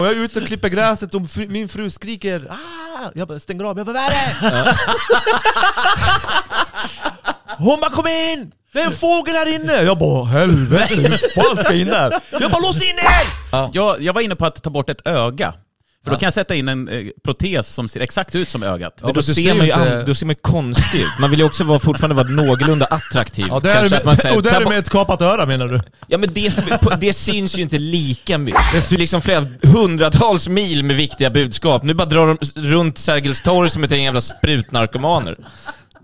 Och jag är ute och klipper gräset och fru, min fru skriker ah! Jag bara stänger av, jag bara vad är det? Hon bara kom in! Det är en fågel här inne! Jag bara helvete, hur fan ska jag in där? Jag bara lås in er! Jag, jag var inne på att ta bort ett öga. För då kan jag sätta in en eh, protes som ser exakt ut som ögat. Ja, Men då du ser, man ju inte- an, då ser man ju konstig ut. Man vill ju också vara, fortfarande vara någorlunda attraktiv. Ja, det är Kanske med, att man säger, och det ta är bort- med ett kapat öra menar du? Ja men det, på- det syns ju inte lika mycket. Det är liksom flera hundratals mil med viktiga budskap. Nu bara drar de runt Sergels torg som ett gäng jävla sprutnarkomaner.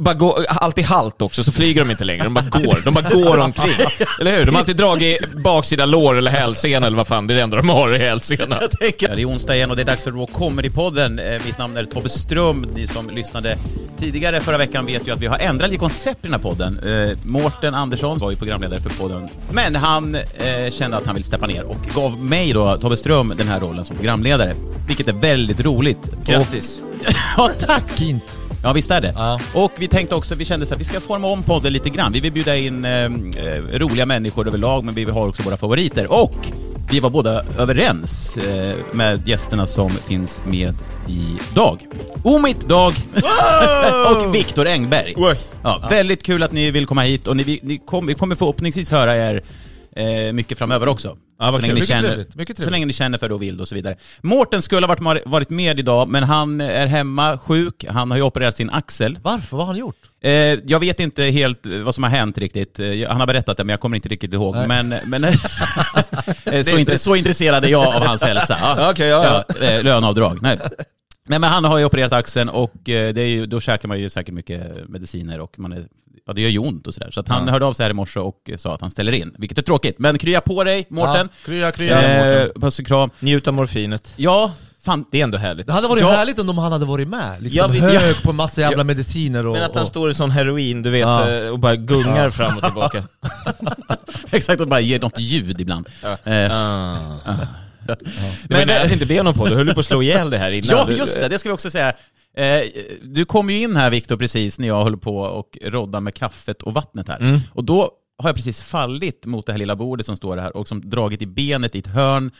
Bara gå, alltid halt också, så flyger de inte längre. De bara går. De bara går omkring. Eller hur? De har alltid dragit baksida lår eller hälsena eller vad fan, det är det enda de har i hälsena. Tänker. Det är onsdag igen och det är dags för Raw Comedy-podden. Eh, Mitt namn är Tobbe Ström. Ni som lyssnade tidigare förra veckan vet ju att vi har ändrat lite koncept i den här podden. Eh, Mårten Andersson var ju programledare för podden, men han eh, kände att han ville steppa ner och gav mig då, Tobbe Ström, den här rollen som programledare. Vilket är väldigt roligt. Grattis. Och, ja, tack! Fint. Ja, visst är det. Ja. Och vi tänkte också, vi kände så att vi ska forma om podden lite grann. Vi vill bjuda in eh, eh, roliga människor överlag, men vi har också våra favoriter. Och vi var båda överens eh, med gästerna som finns med idag. Omit Dag och Viktor Engberg. Ja, väldigt kul att ni vill komma hit och ni, vi- ni kom, vi kommer förhoppningsvis höra er eh, mycket framöver också. Ja, så, länge ni Mycket känner, trevligt, mycket så trevligt. länge ni känner för det och vill det och så vidare. Mårten skulle ha varit, varit med idag, men han är hemma sjuk. Han har ju opererat sin axel. Varför? Vad har han gjort? Eh, jag vet inte helt eh, vad som har hänt riktigt. Eh, han har berättat det, men jag kommer inte riktigt ihåg. Nej. Men, men eh, så, intre, så intresserad är jag av hans hälsa. Ja. Okej, ja, ja. eh, löneavdrag. Nej. Men, men han har ju opererat axeln och eh, det är ju, då käkar man ju säkert mycket mediciner och man är, ja, det gör ju ont och sådär. Så att han hörde av sig här i morse och sa att han ställer in, vilket är tråkigt. Men krya på dig, Mårten. Ja, krya, krya. Eh, puss och kram. Njut av morfinet. Ja, fan. Det är ändå härligt. Det hade varit Ja. härligt om han hade varit med. Liksom Ja, vi- hög ja. på massa jävla mediciner och... Men att han och, står i sån heroin, du vet, Ja. eh, och bara gungar fram och tillbaka. Exakt, och bara ger något ljud ibland. Eh, Ah. Det var nära att inte be honom på Du höll på att slå ihjl det här innan. Ja, just det. Det ska vi också säga. Eh, du kom ju in här Viktor precis när jag höll på och rodda med kaffet och vattnet här. Mm. Och då har jag precis fallit mot det här lilla bordet som står här och som dragit i benet i ett hörn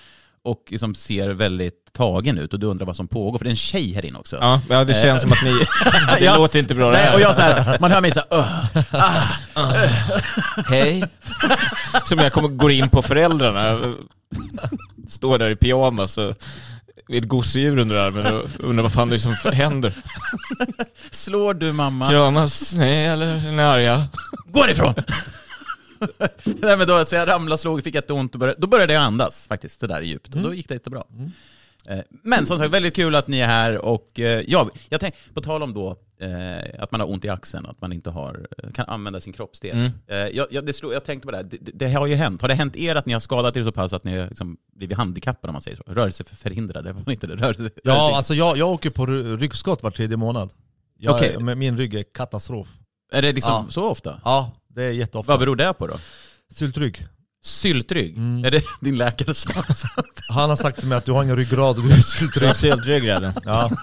och som ser väldigt tagen ut och du undrar vad som pågår, för det är en tjej här inne också. Ja, ja, det känns som att ni... Det Ja. låter inte bra det Nej, här. och jag så här, man hör mig så här, "Ugh." Hej. Som jag kommer, går in på föräldrarna. Står där i pyjamas och med ett gosedjur under armen och undrar vad fan det är som händer. slår du mamma? Kramas? Nej, eller är ni arga? Gå ifrån! Nej men då, så jag ramlade och slog, fick jätteont och började, då började jag andas faktiskt, det där djupt. Och då gick det jättebra. Eh, Men som sagt, väldigt kul att ni är här och eh, ja, jag tänk, på tal om då eh, att man har ont i axeln, att man inte har, kan använda sin kroppsdel. Mm. Eh, jag, jag, det slog, jag tänkte på det, här, det, det har ju hänt. Har det hänt er att ni har skadat er så pass att ni har liksom blivit handikappade om man säger så? Rörelseförhindrade, var inte det? Rörelse, Ja, rörelse- alltså jag, jag åker på ry- ryggskott var tredje månad. Jag, med Min rygg är katastrof. Är det liksom Ja. så ofta? Ja, det är jätteofta. Vad beror det på då? Syltrygg. Syltrygg? Mm. Är det din läkare som har sagt? Han har sagt till mig att du har ingen ryggrad och du är syltrygg. Syltryggraden. Ja.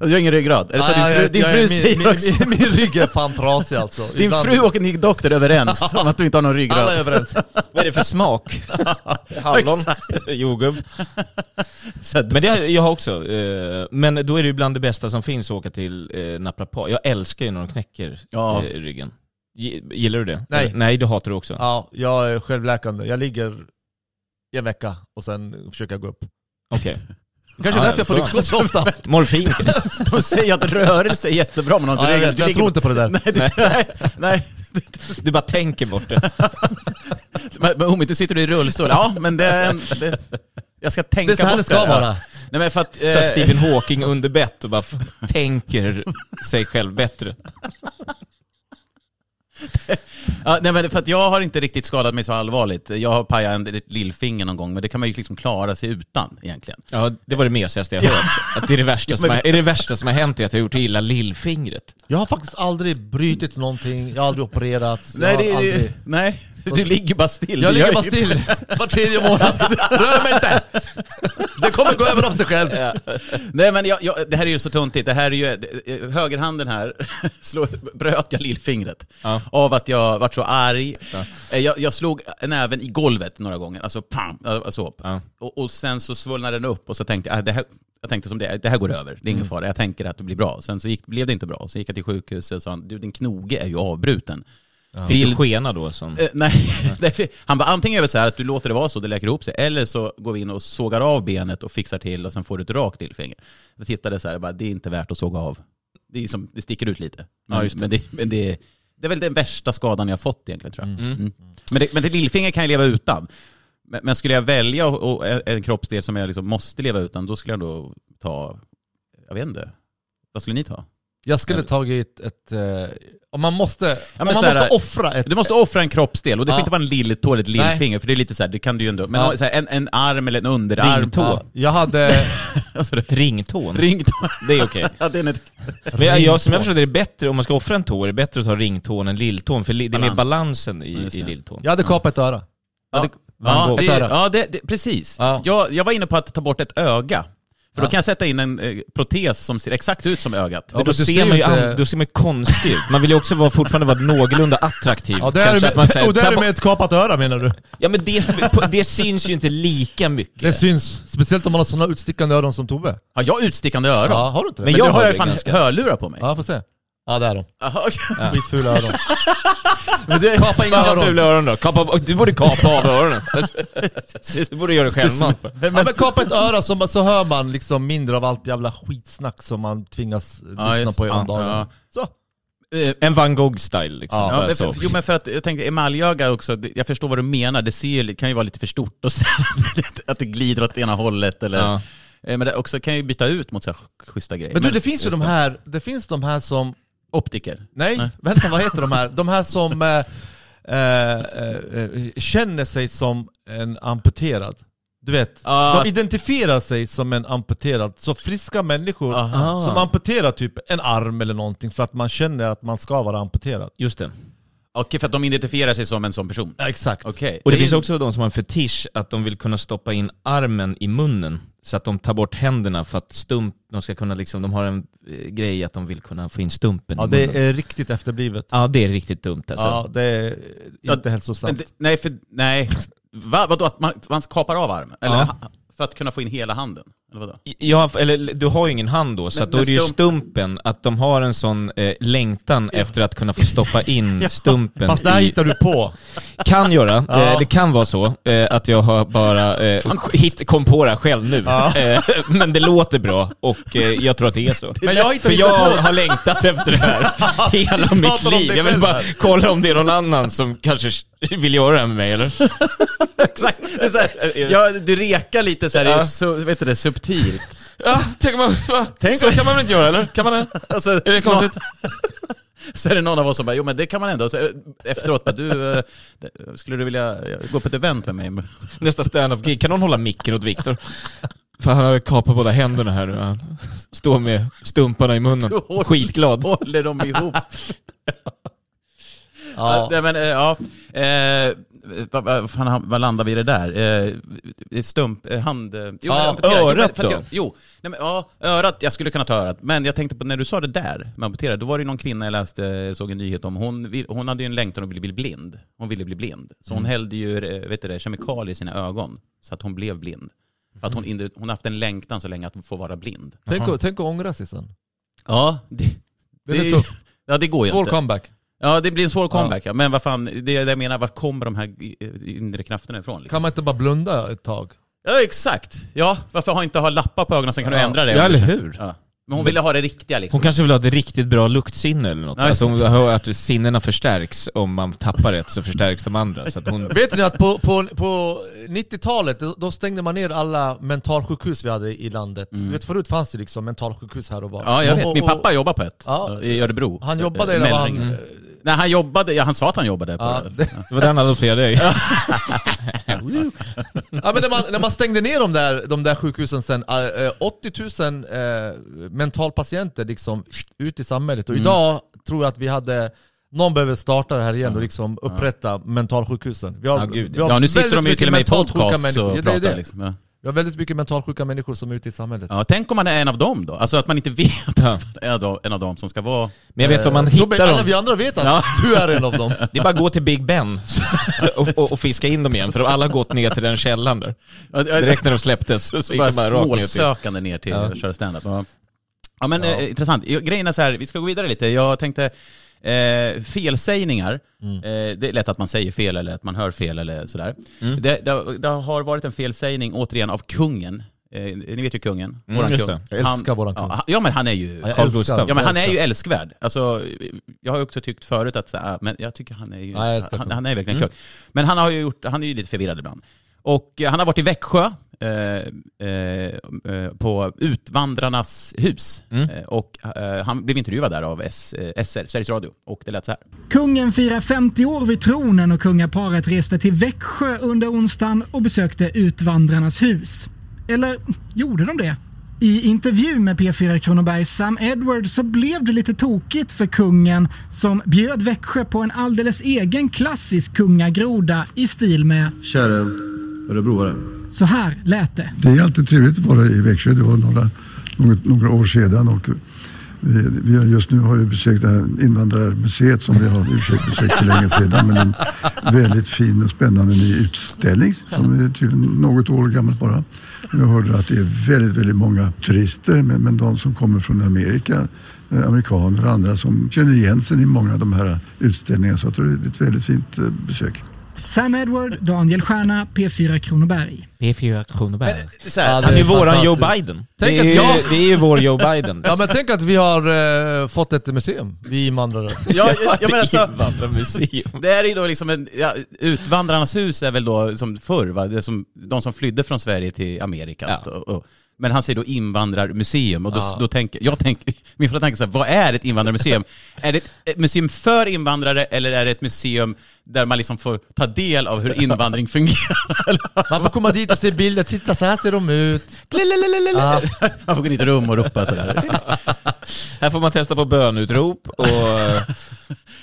Du har ingen ryggrad? Är det så Ja, din fru, jag- din jag- fru min, säger min, också? min, min rygg är fan trasig alltså. Din Ibland- fru och din doktor är överens om att du inte har någon Alla är ryggrad. överens. Vad är det för smak? Hallon? Jordgubb? Men det, jag har också. Eh, men då är det ju bland det bästa som finns att åka till eh, naprapat. Jag älskar ju när de knäcker Ja. eh, ryggen. Gi- Gillar du det? Nej. Nej, du hatar det också. Ja, jag är självläkande. Jag ligger i en vecka och sen försöker jag gå upp. Okej. Kanske Ja, därför jag får ryggskott så ofta. Morfin. De säger att rörelse är jättebra men har Ja, jag, inte vet, du jag ligger- tror inte på det där. Nej, du, nej, nej. Du bara tänker bort det. Men, men Omid, du sitter i rullstol. Ja, men det är en... Det, jag ska tänka Det är så här det bort ska Ja. vara. Nej men för att... Så eh, Stephen Hawking under bett och bara tänker sig själv bättre. Ja, nej men för att jag har inte riktigt skadat mig så allvarligt. Jag har pajat en, ett lillfinger någon gång, men det kan man ju liksom klara sig utan egentligen. Ja, det var det mesigaste jag hört. Att det är det värsta, som har, är det värsta som har hänt är att jag har gjort illa lillfingret. Jag har faktiskt aldrig brutit någonting, jag har aldrig opererats. Jag Nej, det, aldrig... nej, du ligger bara still. Jag ligger bara still var tredje månad. Rör mig inte! Det kommer gå över av sig själv. Nej men jag, jag, det här är ju så tuntigt. Det här är ju, eh, högerhanden här slå, bröt jag lillfingret. Ja. Av att jag vart så arg. Eh, Jag, jag slog näven i golvet några gånger, alltså pam, alltså, Ja. och, och sen så svullnade den upp och så tänkte jag, ah, det här, jag tänkte som det, det här går över, det är ingen fara, jag tänker att det blir bra. Sen så gick, blev det inte bra, så gick jag till sjukhuset och sa, du din knoge är ju avbruten. Fick du skena då som... Eh, nej, han bara antingen gör vi så här att du låter det vara så, det läker ihop sig, eller så går vi in och sågar av benet och fixar till och sen får du ett rakt lillfinger. Jag tittade så här, bara, det är inte värt att såga av. Det, är som, det sticker ut lite. Men, Ja, just det. men, det, men det, det är väl den värsta skadan jag fått egentligen tror jag. Mm. Men, det, men det lillfinger kan jag leva utan. Men, men skulle jag välja och, och en- en kroppsdel som jag liksom måste leva utan, då skulle jag då ta, jag vet inte, vad skulle ni ta? Jag skulle tagit ett... Eh, om man måste, om men man här- måste offra ett... Du måste offra en kroppsdel och det får Ja. inte vara en lilletå eller ett lillfinger för det är lite så här, det kan du ju ändå. Men Ja. här, en, en arm eller en underarm. Ringtå. Ja, jag hade... Alltså, Ringtån. Ringtå. Det är okej. Ja, det är ett... Men jag, jag, som jag förstår det är bättre, om man ska offra en tå, är det bättre att ta ringtån än lilltån, för li, det är mer Balans. balansen i, i lilltån. Jag hade kapat ett öra. Ja, det, ja, det, ja precis. Ja. Jag, jag var inne på att ta bort ett öga. För då kan jag sätta in en eh, protes som ser exakt ut som ögat. Ja, Men då ser, man ju an, då ser man ju konstig ut. Man vill ju också vara, fortfarande vara någorlunda attraktiv. Ja, det är Kanske att man säger, och ta är bort- med ett kapat öra menar du? Ja men det, det syns ju inte lika mycket. Det syns. Speciellt om man har sådana utstickande öron som Tobbe. Har jag utstickande öron? Ja, har du inte det? Men, Men jag har har jag det fan ganska. hörlurar på mig. Ja, får se. Ja, det är de. Jaha, okej. Skitfula öron. Men det, Kapa inga öron. fula öron då. Kapa, du borde kapa av öronen. Du borde göra det självmant. Men, men kapa ett öra så, så hör man liksom mindre av allt jävla skitsnack som man tvingas lyssna just- på i ja, om dagarna. Så. eh, En van Gogh-style liksom. Ja, Ja, men för, jo men för att jag tänkte emaljöga också, jag förstår vad du menar, det ser, ju- kan ju vara lite för stort och så, att det glider åt ena hållet eller... Ja. Eh, Men det också kan ju byta ut mot så här schyssta grejer. Men du, det finns ju de här, det finns de här som, Optiker. nej, Nej. vänta vad heter de här? De här som eh, eh, eh, känner sig som en amputerad. Du vet, Ja. de identifierar sig som en amputerad. Så friska människor Aha. som amputerar typ en arm eller någonting för att man känner att man ska vara amputerad. Just det. Okej, för att de identifierar sig som en sån person? Ja, exakt. Okej. Och det, finns ju- också de som har en fetisch att de vill kunna stoppa in armen i munnen. Så att de tar bort händerna för att stump, de ska kunna liksom, de har en eh, grej att de vill kunna få in stumpen Ja, i munnen. det är riktigt efterblivet. Ja, det är riktigt dumt alltså. Ja, det är Ja, inte hälsosamt. Men det, nej, för, nej. Va, vadå, att man, man kapar av armen? Eller Ja. ha- för att kunna få in hela handen? Eller vadå? Ja, eller du har ju ingen hand då, så Men- då är det ju stump- stumpen, att de har en sån eh, längtan efter att kunna få stoppa in stumpen Fast det här i... hittar du på. Kan göra, Ja. eh, det kan vara så eh, att jag har bara eh, hit, kom på det här själv nu. Eh, men det låter bra och eh, jag tror att det är så. Men jag För på jag har längtat efter det här hela mitt liv. Jag vill bara kolla om det är någon annan som kanske vill göra det här med mig eller? Exakt. Det är så här, ja, du rekar lite så här, Ja. så, vet du det, subtilt. Ja, tänk man, va? Tänk så om- kan man väl inte göra eller? Kan man det? Alltså, Är det konstigt? Så är det någon av oss som bara, jo men det kan man ändå. Så, eh, efteråt bara, du, eh, skulle du vilja gå på ett event med mig? Nästa stand-up-gig, kan någon hålla micken åt Viktor? För han har kapat båda händerna här nu. Han står med stumparna i munnen. Skitglad. Håller de ihop? Ja. Nej, men, eh, ja. Eh, vad, vad, fan, vad landar vi i det där? Eh, stump, eh, hand... eh, Jo, Ja, örat då? Jag, jo, nej, men, ja, örat, jag skulle kunna ta örat. Men jag tänkte på när du sa det där med amputera, då var det någon kvinna jag läste, såg en nyhet om, hon, hon hade ju en längtan att bli, bli blind. Hon ville bli blind. Så hon hällde ju eh, vet du det, kemikalier i sina ögon, så att hon blev blind. För att hon, inte- hon har haft en längtan så länge att få vara blind. Tänk, tänk att ångra sig sen. Ja, det, Det är det- tuff. Ja, det går ju Svår inte. comeback. Ja, det blir en svår comeback. Ja. Men vad fan, det är det jag menar, var kommer de här inre krafterna ifrån? Liksom? Kan man inte bara blunda ett tag? Ja, exakt. Ja, varför har inte ha lappar på ögonen, sen kan du ändra det. Ja, eller hur? Ja. Men hon ville ha det riktiga liksom. Hon kanske vill ha ett riktigt bra luktsinne eller något. Ja, alltså hon hör att sinnena förstärks, om man tappar ett så förstärks de andra. Så att hon... Vet ni att på, på, på 90-talet, då- stängde man ner alla mentalsjukhus vi hade i landet. Du vet förut fanns det liksom mentalsjukhus här och var. Mm. Ja, jag Och- vet. och- Min pappa jobbar på ett Ja. i Örebro. Han jobbade Eh, var han... Mellringen. Nej, han jobbade, ja, han sa att han jobbade på Ja, det. det, var där han adopterade dig. ja, men när, man, när man stängde ner de där, de där sjukhusen sen, eh, 80 000 eh, mentalpatienter liksom ut i samhället. Mm. Och idag tror jag att vi hade någon behöver starta det här igen och liksom upprätta mentalsjukhusen. Vi har, Ja, gud. vi har Ja, nu sitter de ju till och med i podcast och Ja, det pratar det. liksom. Ja. Vi har väldigt mycket mentalt sjuka människor som är ute i samhället. Ja, tänk om man är en av dem då? Alltså att man inte vet Ja. att man är en av dem som ska vara... Men jag vet var man Så hittar alla dem. vi andra vet att Ja. du är en av dem. Det är bara att gå till Big Ben och, och, och fiska in dem igen, för de alla har gått ner till den källaren där. Direkt när de släpptes så Så gick bara de bara rakt ner till... ner till Ja. att köra standup. Ja. ja men eh, intressant. Grejen är så här, vi ska gå vidare lite. Jag tänkte, eh, felsägningar, Mm. eh, det är lätt att man säger fel eller att man hör fel eller sådär. Mm. Det, det, det har varit en felsägning återigen av kungen. Eh, ni vet ju kungen, Mm, våran kung. Jag älskar våran kung. Ja, ja men han är ju... Ja, Carl Gustaf. Ja men han är ju älskvärd. Alltså, jag har också tyckt förut att så här, men jag tycker han är ju, Ja, han, han är verkligen kung. Men han har ju gjort, han är ju lite förvirrad ibland. Och eh, han har varit i Växjö, eh, eh, eh, på Utvandrarnas hus. Mm. Eh, och eh, han blev intervjuad där av S, eh, SR, Sveriges Radio, och det lät så här. Kungen firar 50 år vid tronen och kungaparet reste till Växjö under onsdagen och besökte Utvandrarnas hus. Eller gjorde de det? I intervju med P4 Kronobergs Sam Edwards så blev det lite tokigt för kungen som bjöd Växjö på en alldeles egen klassisk kungagroda i stil med Kära örebroare så här lät det. Det är alltid trevligt att vara i Växjö. Det var några, något, några år sedan och vi, vi har just nu har vi besökt det här invandrarmuseet som vi har försökt besöka för besökt för länge sedan. Men en väldigt fin och spännande ny utställning som är tydligen något år gammal bara. Jag hörde att det är väldigt, väldigt många turister men, men de som kommer från Amerika, eh, amerikaner och andra som känner igen sig i många av de här utställningarna. Så jag tror det är ett väldigt fint eh, besök. Sam Edward, Daniel Stjärna, P4 Kronoberg. P4 Kronoberg. Det är så här, Ja, Han är är våran Joe. Biden. Tänk det, är, jag- det är ju vår Joe Biden. Ja men tänk att vi har eh, fått ett museum, vi invandrare. ja, ja, men alltså, Invandrarmuseum. det är ju då liksom en, ja, Utvandrarnas hus är väl då som förr, va? Det är som, de som flydde från Sverige till Amerika. Ja. Och, och, men han säger då invandrarmuseum och då, Ja. då tänker jag, tänker, min första tanke är så här, vad är ett invandrarmuseum? är det ett, ett museum för invandrare eller är det ett museum där man liksom får ta del av hur invandring fungerar? Man får komma dit och se bilder, titta så här ser de ut. Ja. man får gå dit i rum och ropa sådär. Här får man testa på bönutrop och...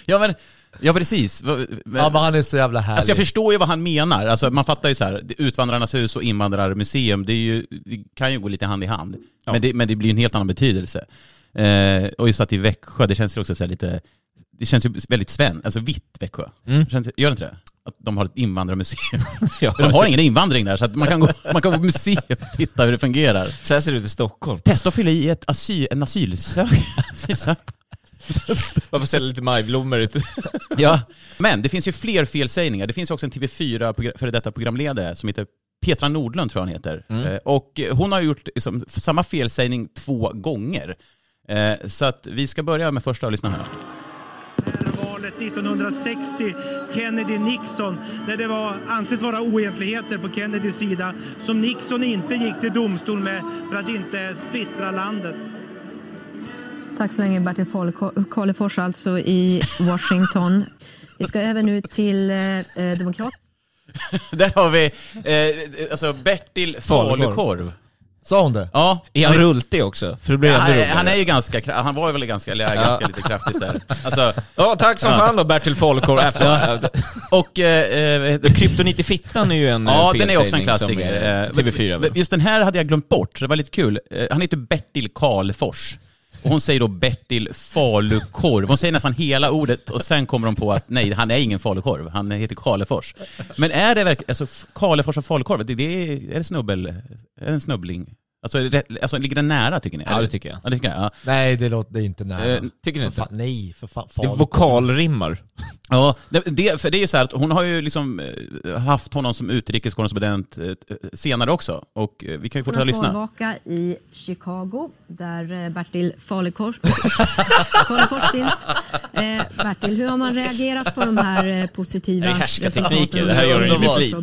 Ja men, ja precis. Men- ja men han är så jävla härlig. Alltså jag förstår ju vad han menar. Alltså man fattar ju så här, Utvandrarnas hus och invandrarmuseum, det, ju, det kan ju gå lite hand i hand. Ja. Men, det, men det blir en helt annan betydelse. Eh, och just att i Växjö, det känns ju också så lite, det känns ju väldigt svenskt, alltså vitt Växjö. Mm. Känns, gör det inte det? Att de har ett invandrarmuseum. Ja, de har ingen invandring där, så att man kan gå, man kan gå på museum och titta hur det fungerar. Så här ser det ut i Stockholm. Testa att fylla i ett asyl, en asylsökande. Varför sälja lite majblommor? Ja. Men det finns ju fler felsägningar. Det finns också en TV4 progra- före detta programledare som heter Petra Nordlund tror jag han heter. Mm. Eh, Och hon har gjort liksom, samma felsägning två gånger. Eh, Så att vi ska börja med första och lyssna här. valet 1960, Kennedy-Nixon, där det var, anses vara oegentligheter på Kennedys sida som Nixon inte gick till domstol med för att inte splittra landet. Tack så länge Bertil Karlefors alltså i Washington. Vi ska över nu till eh, eh, Demokrat. Där har vi eh, alltså Bertil Falukorv. Falukorv. Sa hon det? Ja. Är han rultig också? För det blir ännu han, är ju ganska, han var väl ganska, eller är Ja. ganska lite kraftig så här. Alltså, Ja, tack som Ja. fan då Bertil Folkor. och... Eh, eh, Kryptonit i fittan är ju en Ja, eh, den är också en klassiker. är Eh, TV4 väl? Just den här hade jag glömt bort, så det var lite kul. Han heter Bertil Karlfors. Och hon säger då Bertil Falukorv. Hon säger nästan hela ordet och sen kommer de på att nej, han är ingen falukorv, han heter Karlefors. Men är det verkligen, alltså Karlefors och falukorv, det, det är, är det snubbel, är det en snubbling? Alltså, är det alltså ligger den nära tycker ni? Ja, det tycker jag. Ja, det tycker jag. Ja. Nej, det låter det är inte nära. Eh, Tycker ni inte? fan, nej, för fan. Det är vokalrimmar. Ja, det, det, för det är ju så här att hon har ju liksom eh, haft honom som utrikeskorrespondent eh, senare också. Och eh, vi kan ju fortsätta lyssna. valvaka i Chicago där eh, Bertil Karlefors finns. Eh, Bertil, hur har man reagerat på de här eh, positiva Det är härskartekniker, resultaten? det här gör hon ju med flit.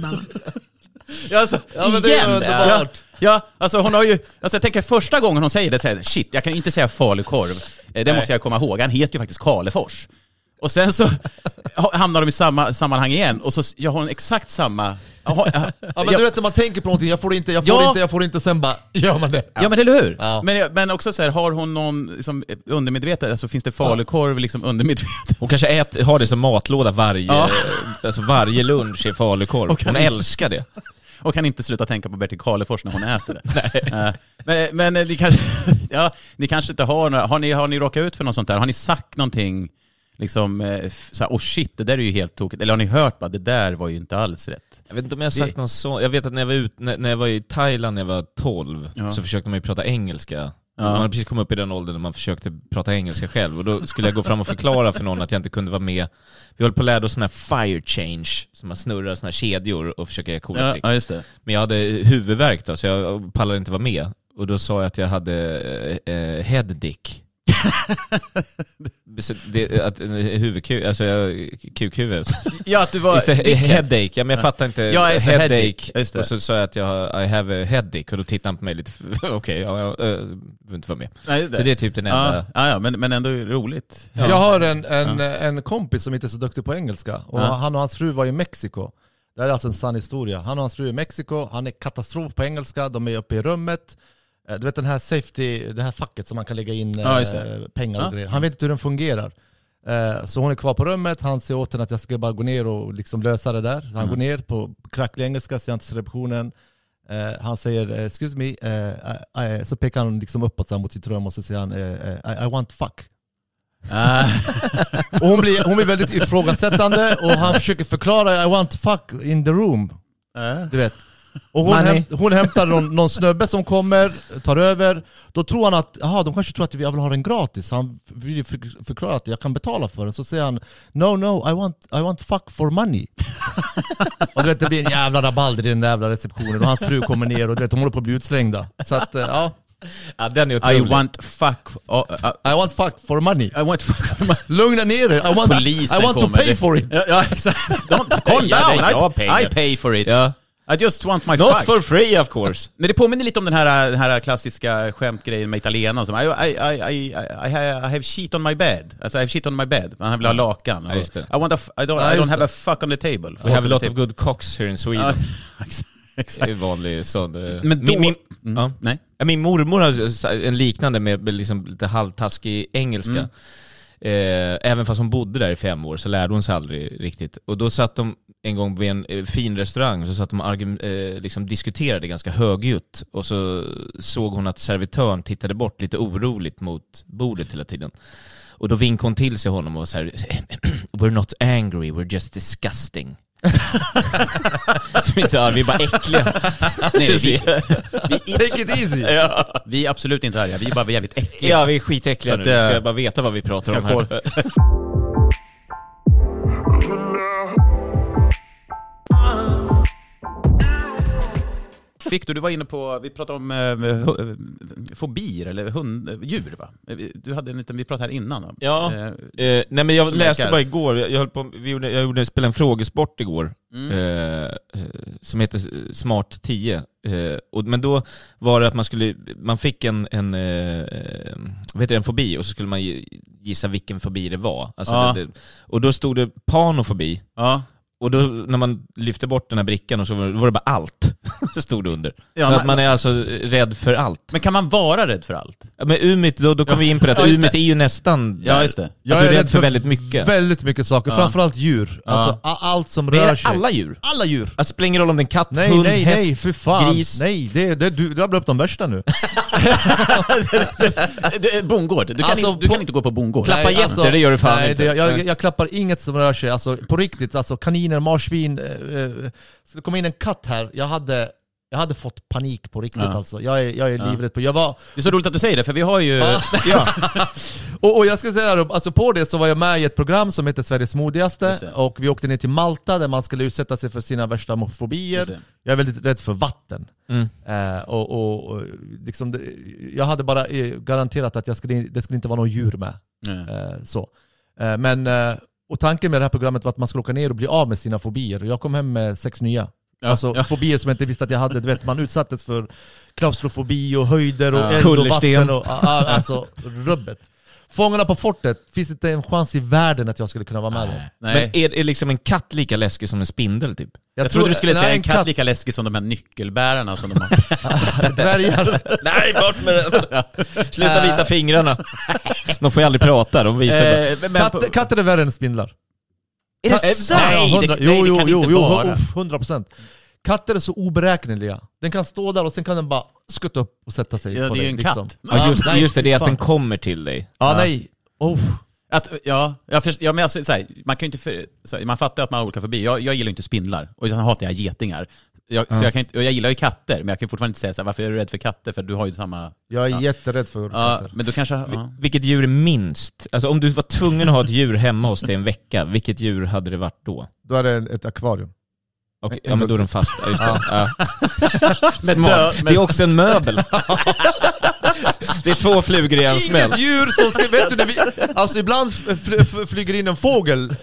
Ja, alltså, Ja, men det är igen! underbart. Ja, ja, alltså hon har ju, alltså jag tänker första gången hon säger det, säger jag, shit, jag kan ju inte säga falukorv. Eh, Det måste jag komma ihåg, han heter ju faktiskt Karlefors. Och sen så ha- hamnar de i samma sammanhang igen, och så gör hon exakt samma... Ja, ja, Ja men ja, du vet när man tänker på någonting, jag får inte, jag får Ja. inte, jag får inte, sen bara gör man det. Ja men eller hur? Ja. Men, men också så här, har hon någon liksom, undermedvetet, alltså finns det falukorv liksom undermedvetet? Hon kanske ät, har det som matlåda varje, Ja. alltså varje lunch är falukorv. Hon älskar det. Och kan inte sluta tänka på Bertil Karlefors när hon äter det. Eh, men men ni, kanske, ja, ni kanske inte har några, har ni, har ni råkat ut för något sånt där? Har ni sagt någonting, liksom, eh, f- så här, oh shit, det där är ju helt tokigt. Eller har ni hört bara, det där var ju inte alls rätt? Jag vet inte om jag har sagt Det- något så. Jag vet att när jag var, ut, när, när jag var i Thailand när jag var 12 Ja. så försökte man ju prata engelska. Ja. Man hade precis kommit upp i den åldern när man försökte prata engelska själv och då skulle jag gå fram och förklara för någon att jag inte kunde vara med. Vi höll på att lära oss sån här fire change, som man snurrar såna här kedjor och försöker göra coola Ja, trick. ja. Men jag hade huvudvärk då, så jag pallade inte vara med. Och då sa jag att jag hade eh, eh, head dick. Det, att, huvudkuk, alltså jag, kukhuvud. Ja, att du var... Istället-. Headache, ja men jag fattar inte. Ja, just det, headache. headache. Just det. Och så sa jag att jag I have a headache och då tittade han på mig lite, okej, ja, jag äh, behöver inte vara med. Nej, just Så det är typ den enda... Ja, ja, ja men, men ändå roligt. Ja. Jag har en, en, en kompis som inte är så duktig på engelska och Ja. han och hans fru var i Mexiko. Det här är alltså en sann historia. Han och hans fru är i Mexiko, han är katastrof på engelska, de är uppe i rummet. Eh, Du vet den här safety, det här facket som man kan lägga in Ja, eh, pengar och Ja. grejer. Han vet inte hur den fungerar. Eh, Så hon är kvar på rummet, han säger åt henne att jag ska bara gå ner och liksom lösa det där. Så han Mm. går ner på kracklig engelska, säger han till receptionen. Han säger 'excuse me' I- I- så pekar han liksom uppåt mot sitt rum och så säger han I, I want fuck. Ah. Och hon blir, hon blir väldigt ifrågasättande och han försöker förklara I want fuck in the room. Du vet. Och hon, Money. häm, hon hämtar någon, någon snubbe som kommer, tar över. Då tror han att, jaha de kanske tror att jag vill ha den gratis. Han vill för, förklara att jag kan betala för den. Så säger han No no, I want, I want fuck for money. och du vet det blir en jävla rabalder i den där jävla receptionen och hans fru kommer ner och du vet, de håller på att bli utslängda. Så att eh, ja, Ja, den är I otrolig. want fuck... oh, uh, I want fuck for money. I want fuck... Lugna ner dig, I want, Polisen I want to kommer. pay for it. Ja, ja exakt. Don't, calm Ja, down, jag I, pengar. I pay for it. Ja. I just want my Not fuck. for free of course. Men det påminner lite om den här, den här klassiska skämtgrejen med italienarna som I, I, I, I, I, have, sheet on my bed. Alltså I have sheet on my bed. Man vill ha lakan. Ja. I, want a f- I don't, Ja, I don't have a fuck on the table. Fuck We have a lot the of good cocks here in Ja, Sweden. exakt. Det är vanlig sån... eh, Men då... min, min, Mm, ja. Nej. Min mormor har en liknande med liksom lite halvtaskig engelska. Mm. Eh, även fast hon bodde där i fem år så lärde hon sig aldrig riktigt. Och då satt de en gång vid en eh, fin restaurang så satt de och eh, liksom diskuterade ganska högljutt. Och så såg hon att servitören tittade bort lite oroligt mot bordet hela tiden. Och då vinkade hon till sig honom och var så här, We're not angry, we're just disgusting. så vi sa, vi är bara äckliga. Nej, vi, vi, Take it easy. ja. vi är absolut inte arga, vi är bara jävligt äckliga. Ja, vi är skitäckliga Så nu. att, Nu ska eh, jag bara veta vad vi pratar om här. Kolla. Victor, du var inne på, vi pratade om eh, eh, fobier, eller hund, eh, djur va? Eh, Du hade en liten, vi pratade här innan va? Ja. Eh, nej men jag läste läkare. bara igår, jag, höll på, vi gjorde, jag gjorde, spelade en frågesport igår, Mm. eh, som heter Smart 10. Eh, och, men då var det att man skulle, man fick en, en, vad heter det, en fobi och så skulle man gi- gissa vilken fobi det var. Alltså Ja. det, och då stod det panofobi, ja. och då när man lyfte bort den här brickan och så var, det bara allt, stod det under. Ja, så men- att man är alltså rädd för allt. Men kan man vara rädd för allt? Ja, Men Umit, då, då kom vi in på det, Ja, Umit det. är ju nästan Ja, just det. Att du är rädd för väldigt mycket. Väldigt mycket saker, Ja. framförallt djur. Alltså allt som Men är rör det sig. alla djur? Alla djur. Alltså det spelar ingen roll om det är en katt, Nej, hund, nej, häst, nej, för fan. gris. Nej, det, det, du rabblar upp de värsta nu. Du, bondgård, du, kan, Alltså, inte, du kan inte gå på bondgård. Klappa getter, det gör du fan nej, inte. Det, jag, jag klappar inget som rör sig, alltså på riktigt. Alltså kaniner, marsvin. Eh, eh, skulle komma in en katt här, jag hade jag hade fått panik på riktigt Ja. alltså. Jag är, jag är Ja. livrädd på... Jag var... Det är så roligt att du säger det, för vi har ju... Ja. Och, och jag ska säga då, alltså på det så var jag med i ett program som heter Sveriges modigaste och vi åkte ner till Malta där man skulle utsätta sig för sina värsta fobier. Jag är väldigt rädd för vatten. Mm. Eh, och, och, och liksom det, jag hade bara eh, garanterat att jag skulle, det skulle inte vara någon djur med. Nej. Eh, så. Eh, men, eh, och tanken med det här programmet var att man skulle åka ner och bli av med sina fobier. Och jag kom hem med sex nya. Ja, alltså ja. fobier som jag inte visste att jag hade. Du vet, man utsattes för klaustrofobi och höjder och Ja. eld och vatten. Och, alltså rubbet. Fångarna på fortet, finns inte en chans i världen att jag skulle kunna vara med dem. Men är, är liksom en katt lika läskig som en spindel typ? Jag, trodde du skulle nej, säga en katt, lika läskig som de här nyckelbärarna som de har. Dvärgar. Nej, bort med den! Sluta visa fingrarna. De får ju aldrig prata, de visar. Eh, Katt, katter är värre än spindlar. Är det sant? Ja, Nej, det- nej, det jo, kan jo, inte jo, vara. uff, 100 procent. Katter är så oberäkneliga. Den kan stå där och sen kan den bara skutta upp och sätta sig Ja, på det är ju dig. en liksom. katt. Ja, just, nej, just det, det är att den kommer till dig. Ja, Ja. nej. Oh. Att, ja, jag först, ja, men alltså, så här, man kan ju inte... För, här, man fattar att man har olika fobi. Jag, jag gillar inte spindlar, och sen hatar jag getingar. Jag, så jag, kan inte, och jag gillar ju katter, men jag kan fortfarande inte säga så här, varför är du rädd för katter? För du har ju samma... Jag är Ja. jätterädd för Ja, katter. men du kanske... Ja. Vilket djur är minst? Alltså om du var tvungen att ha ett djur hemma hos dig en vecka, vilket djur hade det varit då? Då är det ett akvarium. En ja men då är den fast. Ja, just det. Ja. Men Smart. dö- men- Det är också en möbel. det är två flugor i en smäll. Inget djur som ska... Vet du, när vi, alltså ibland fly, fly, flyger in en fågel eh,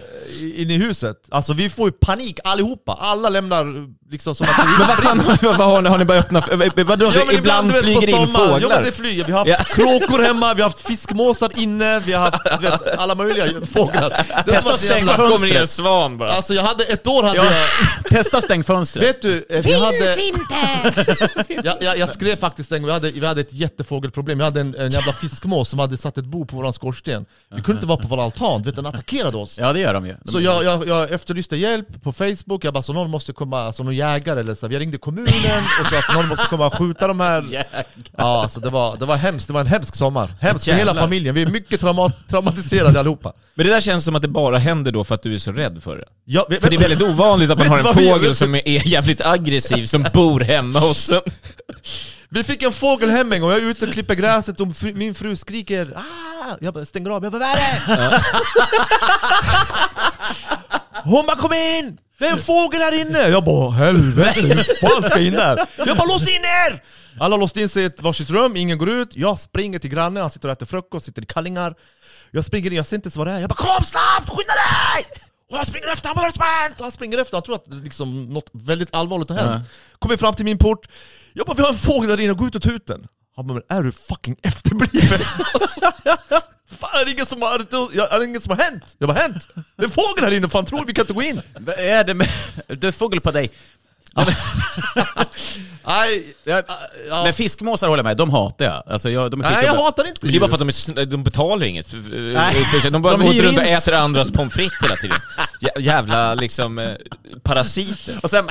in i huset. Alltså vi får ju panik allihopa. Alla lämnar liksom som att det Men vad fan, vad, vad har, ni, har ni bara öppnat? för- Vadå, Ja, ibland, du vet, flyger in sommaren- Ja fåglar? men det flyger. Vi har haft Ja. kråkor hemma, vi har haft fiskmåsar inne, vi har haft vet, alla möjliga fåglar. Det Testa jävla- fönstret. kommer svan bara. Alltså jag hade, ett år hade Ja, jag... testa stäng fönstret. Vet du, eh, vi hade... inte! Jag, jag, jag skrev faktiskt en gång, vi hade, vi hade ett jättefågelproblem. Jag hade en, en jävla fiskmås som hade satt ett bo på våran skorsten. Vi kunde inte vara på vår altan, du vet den attackerade oss. Ja, det gör de ju. De, Så jag, jag, jag efterlyste hjälp på Facebook, jag bara så någon måste komma, alltså någon jägare eller så. Jag ringde kommunen och sa att någon måste komma och skjuta de här Ja alltså det var, det var hemskt, det var en hemsk sommar. Hemskt för hela familjen, vi är mycket trauma traumatiserade allihopa. Men det där känns som att det bara händer då för att du är så rädd för det. Ja, För det är väldigt ovanligt att man har en fågel som är, är jävligt aggressiv, som bor hemma hos en. Vi fick en fågel hem en gång, jag är ute och klipper gräset och fru, min fru skriker ah! Jag bara stänger av, jag bara vad är det? Hon bara kom in! Det är en fågel här inne! Jag bara helvete, hur fan ska jag in där? Jag bara lås in er! Alla låste in sig i ett varsitt rum, ingen går ut. Jag springer till grannen, han sitter och äter frukost, sitter i kallingar. Jag springer in, jag ser inte ens vad det är. Jag bara kom snabbt, skynda dig! Och jag springer efter, han bara spänt! Och han springer efter, han tror att liksom något väldigt allvarligt har hänt. Kommer fram till min port, jag bara vi har en fågel där inne, gå ut och ta ut den. Han bara men är du fucking efterbliven? Fan är det ingen som har, är det ingen som har hänt? Jag bara hänt? Det är en fågel här inne, fan tror du? vi kan inte gå in? Vad är det med... Det är fågel på dig. Nej, Ja, ja. Men fiskmåsar håller jag med, de hatar jag. Alltså, jag de är Nej jag hatar inte Men det är bara för att de, är, de betalar inget. Nej. De bara De går runt och äter andras pommes frites hela tiden. Jä- Jävla liksom eh, parasiter. Och sen...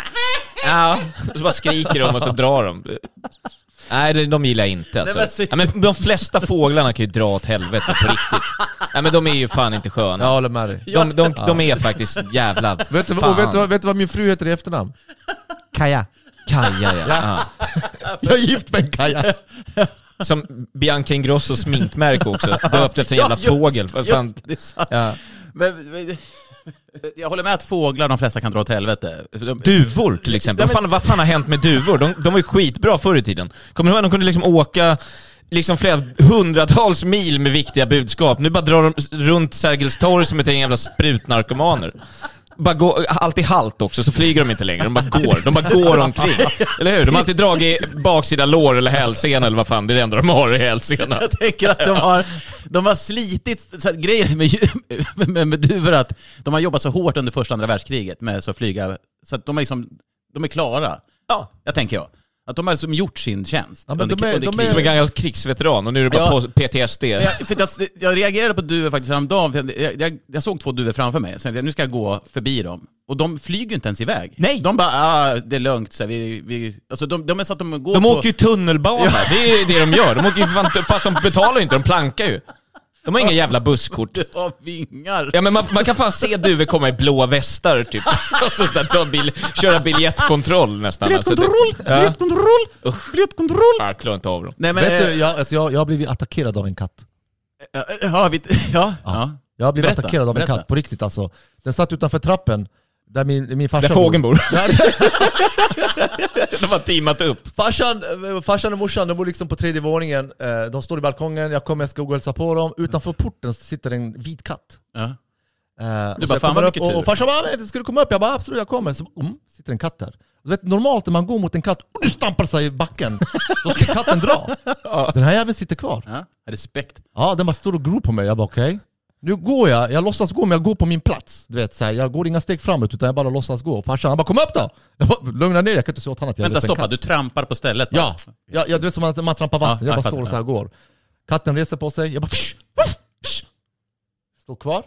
Ja, och så bara skriker de och så drar de. Nej, de gillar jag inte alltså. Nej, men Ja, men de flesta fåglarna kan ju dra åt helvete på riktigt. Nej men de är ju fan inte sköna. Jag håller med dig. De, de, de är faktiskt jävla Vet du, vet, du, vad- vet du vad min fru heter i efternamn? Kaja. Kaja ja. ja. Jag är gift med en kaja. Som Bianca Ingrosso sminkmärke också, döpt efter en jävla just- fågel. Fan. just, det är sant. Ja. Men, men, jag håller med att fåglar, de flesta kan dra åt helvete. De- Duvor till exempel. Vad fan, vad fan har hänt med duvor? De, de var ju skitbra förr i tiden. Kommer du ihåg? De kunde liksom åka liksom flera hundratals mil med viktiga budskap. Nu bara drar de runt Sergels torg som ett gäng jävla sprutnarkomaner. Bara gå, alltid halt också, så flyger de inte längre. De bara går. De bara går omkring. Eller hur? De har alltid dragit baksida lår eller hälsena eller vad fan, det är det enda de har i hälsena. Jag tänker att de har, de har slitit, så att grejen med, med, med duvor att de har jobbat så hårt under första och andra världskriget med så att flyga, så att de är liksom, de är klara. Ja. Jag tänker jag. Att de har liksom gjort sin tjänst. Ja, men under, de är- under de kriget. Som en gammal krigsveteran och nu är det bara Ja. PTSD. Jag, för jag, jag reagerade på duvor faktiskt häromdagen, för jag, jag, jag såg två duvor framför mig, så jag nu ska jag gå förbi dem. Och de flyger ju inte ens iväg. Nej. De bara, ah, det är lugnt, så här, vi, vi, alltså de, de är så att de går De på... åker ju tunnelbana, det är det de gör. De åker ju fast de betalar ju inte, de plankar ju. De har inga jävla busskort. Du har vingar. Ja men man, man kan fan se duvor komma i blåa västar typ. Och så, så, här, ta bil, köra biljettkontroll nästan. Biljettkontroll! Alltså, det- ja. Biljettkontroll! Biljettkontroll! Ja, jag klarar inte av dem. Nej men... Vet eh, du, jag, alltså, jag, jag har blivit attackerad av en katt. Ja, ja, vi, ja, ja. Jag har blivit Berätta, attackerad av en berätta. katt, på riktigt alltså. Den satt utanför trappen, där min, min farsa Där fågeln bor. De har teamat upp. farsan, eh, farsan och morsan, de bor liksom på tredje våningen. Eh, De står i balkongen, jag kommer, jag ska gå och hälsa på dem. Utanför porten sitter en vit katt. ja. Och Du bara, fan vad upp mycket tur. och, och farsan bara, "Men, ska du komma upp? Jag bara, absolut jag kommer. Så mm, sitter en katt där. Du vet, normalt när man går mot en katt och du stampar sig i backen, då ska katten dra. Den här jäveln sitter kvar. ja. Respekt. Ja, den bara står och gror på mig. Jag bara okej. Nu går jag, jag låtsas gå men jag går på min plats. Du vet, så här, jag går inga steg framåt utan jag bara låtsas gå. Farsan han bara kom upp då! Jag bara, lugna ner jag kan inte säga åt honom att jag Vänta, stoppa. katt. Du trampar på stället bara. Ja, ja, ja, du vet som att man trampar vatten. Ja, jag jag bara står och så här går. Katten reser på sig, jag bara psh, psh, Står kvar.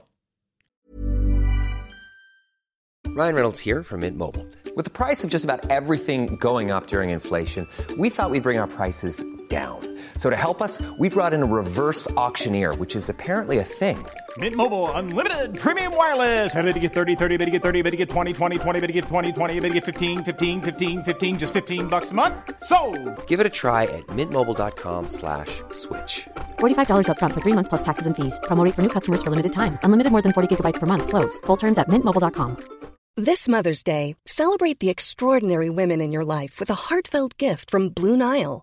Ryan Reynolds here from Mint Mobile. With the price of just about everything going up during inflation, we thought we'd bring our prices down. So to help us, we brought in a reverse auctioneer, which is apparently a thing. Mint Mobile unlimited premium wireless. Ready to get 30, 30, bit to get 30, bit to get 20, 20, 20, bit to get 20, 20, bit to get 15, 15, 15, 15 just 15 bucks a month. So, Give it a try at mintmobile.com slash switch. $45 upfront for three months plus taxes and fees. Promo for new customers for limited time. Unlimited more than 40 gigabytes per month. Slows. Full terms at mintmobile.com. This Mother's Day, celebrate the extraordinary women in your life with a heartfelt gift from Blue Nile.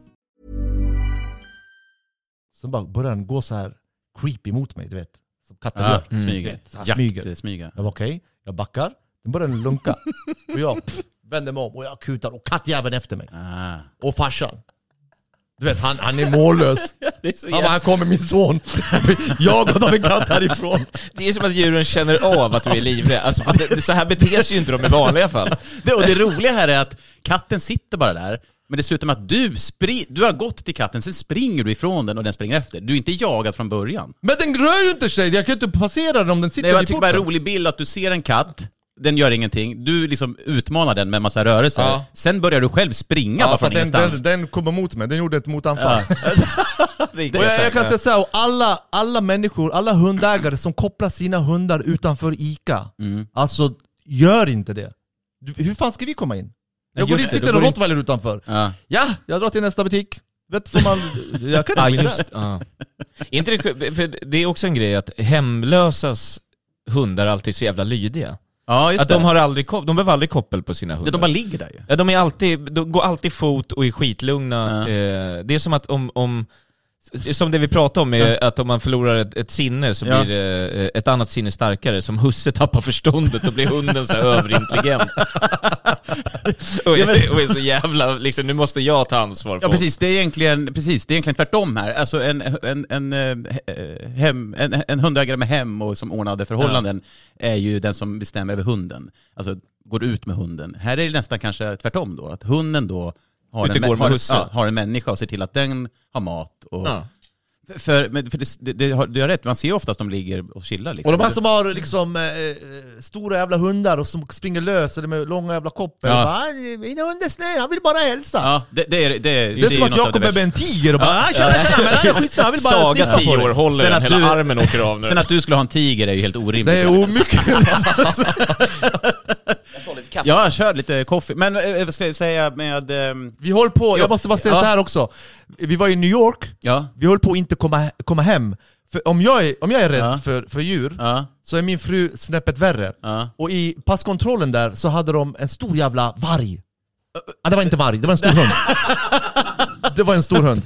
Så bara börjar den gå så här creepy mot mig, du vet. Som katten Ja, gör. mm. smyger. Så här Jakt- smyger. Jag bara okej, jag backar. Den börjar den lunka. och jag pff, vänder mig om och jag kutar och kattjäveln efter mig. Ah. Och farsan. Du vet, han, han är mållös. Är Han bara, här kommer min son. Jagad av en katt härifrån. Det är som att djuren känner av att du är livrädd. Alltså, det, så här beter sig ju inte de i vanliga fall. Det, och det roliga här är att katten sitter bara där, men det slutar med att du, du har gått till katten, sen springer du ifrån den och den springer efter. Du är inte jagad från början. Men den rör ju inte sig, jag kan ju inte passera den om den sitter Nej, jag i tycker bara det är en porten. rolig bild att du ser en katt, den gör ingenting, du liksom utmanar den med en massa rörelser. Ja. Sen börjar du själv springa bara för från att den, ingenstans. den, den kommer mot mig, den gjorde ett motanfall. Det- Och jag, jag kan säga såhär, alla, alla människor, alla hundägare som kopplar sina hundar utanför ICA, Mm. alltså gör inte det. Du, hur fan ska vi komma in? Jag går dit, sitter en rottweiler utanför. Ja. Ja, jag drar till nästa butik. Vet får man... Jag kan inte just ja. Inte det, för det är också en grej att hemlösas hundar alltid är så jävla lydiga. Ja, just att de, det. har aldrig, de behöver aldrig koppel på sina hundar. De bara ligger där ju. Ja, de, är alltid, de går alltid fot och är skitlugna. Ja. Eh, det är som att om, om som det vi pratade om, är att om man förlorar ett, ett sinne så Ja. blir det eh, ett annat sinne starkare. Som husse tappar förståndet och blir hunden så överintelligent. och, Ja, är, och är så jävla, liksom, nu måste jag ta ansvar för Ja precis, det är egentligen, precis, det är egentligen tvärtom här. Alltså en, en, en, eh, hem, en, en hundägare med hem och som ordnade förhållanden är ju den som bestämmer över hunden. Alltså går ut med hunden. Här är det nästan kanske tvärtom då, att hunden då har, en, har, ja, har en människa och ser till att den har mat. Och, Ja. För, för det, det, det, har- du har rätt, man ser oftast de ligger och chillar liksom. Och de här som har liksom eh, eh, stora jävla hundar och som springer lös eller med långa jävla koppel. Ja. Bara, "Ah, min hund är snäll, han vill bara hälsa. Ja, det, det, är, det, det, Det är som att det kommer med en tiger och bara Ja. ah, tjena, tjena, men han är skitsamma, han vill bara Saga sniffa på tio dig." år håller Sen att hela du- armen åker av nu. Sen att du skulle ha en tiger är ju helt orimligt. Det är omycket. Ja, kör lite kaffe. Men eh, vad ska jag säga med... ehm, Vi höll på, jag måste bara säga Ja. så här också. Vi var i New York, Ja. vi höll på att inte komma, komma hem. För om jag är, om jag är rädd Ja. för, för djur, Ja. så är min fru snäppet värre. Ja. Och i passkontrollen där så hade de en stor jävla varg. Ja, det var inte varg, det var en stor hund. Det var en stor hund.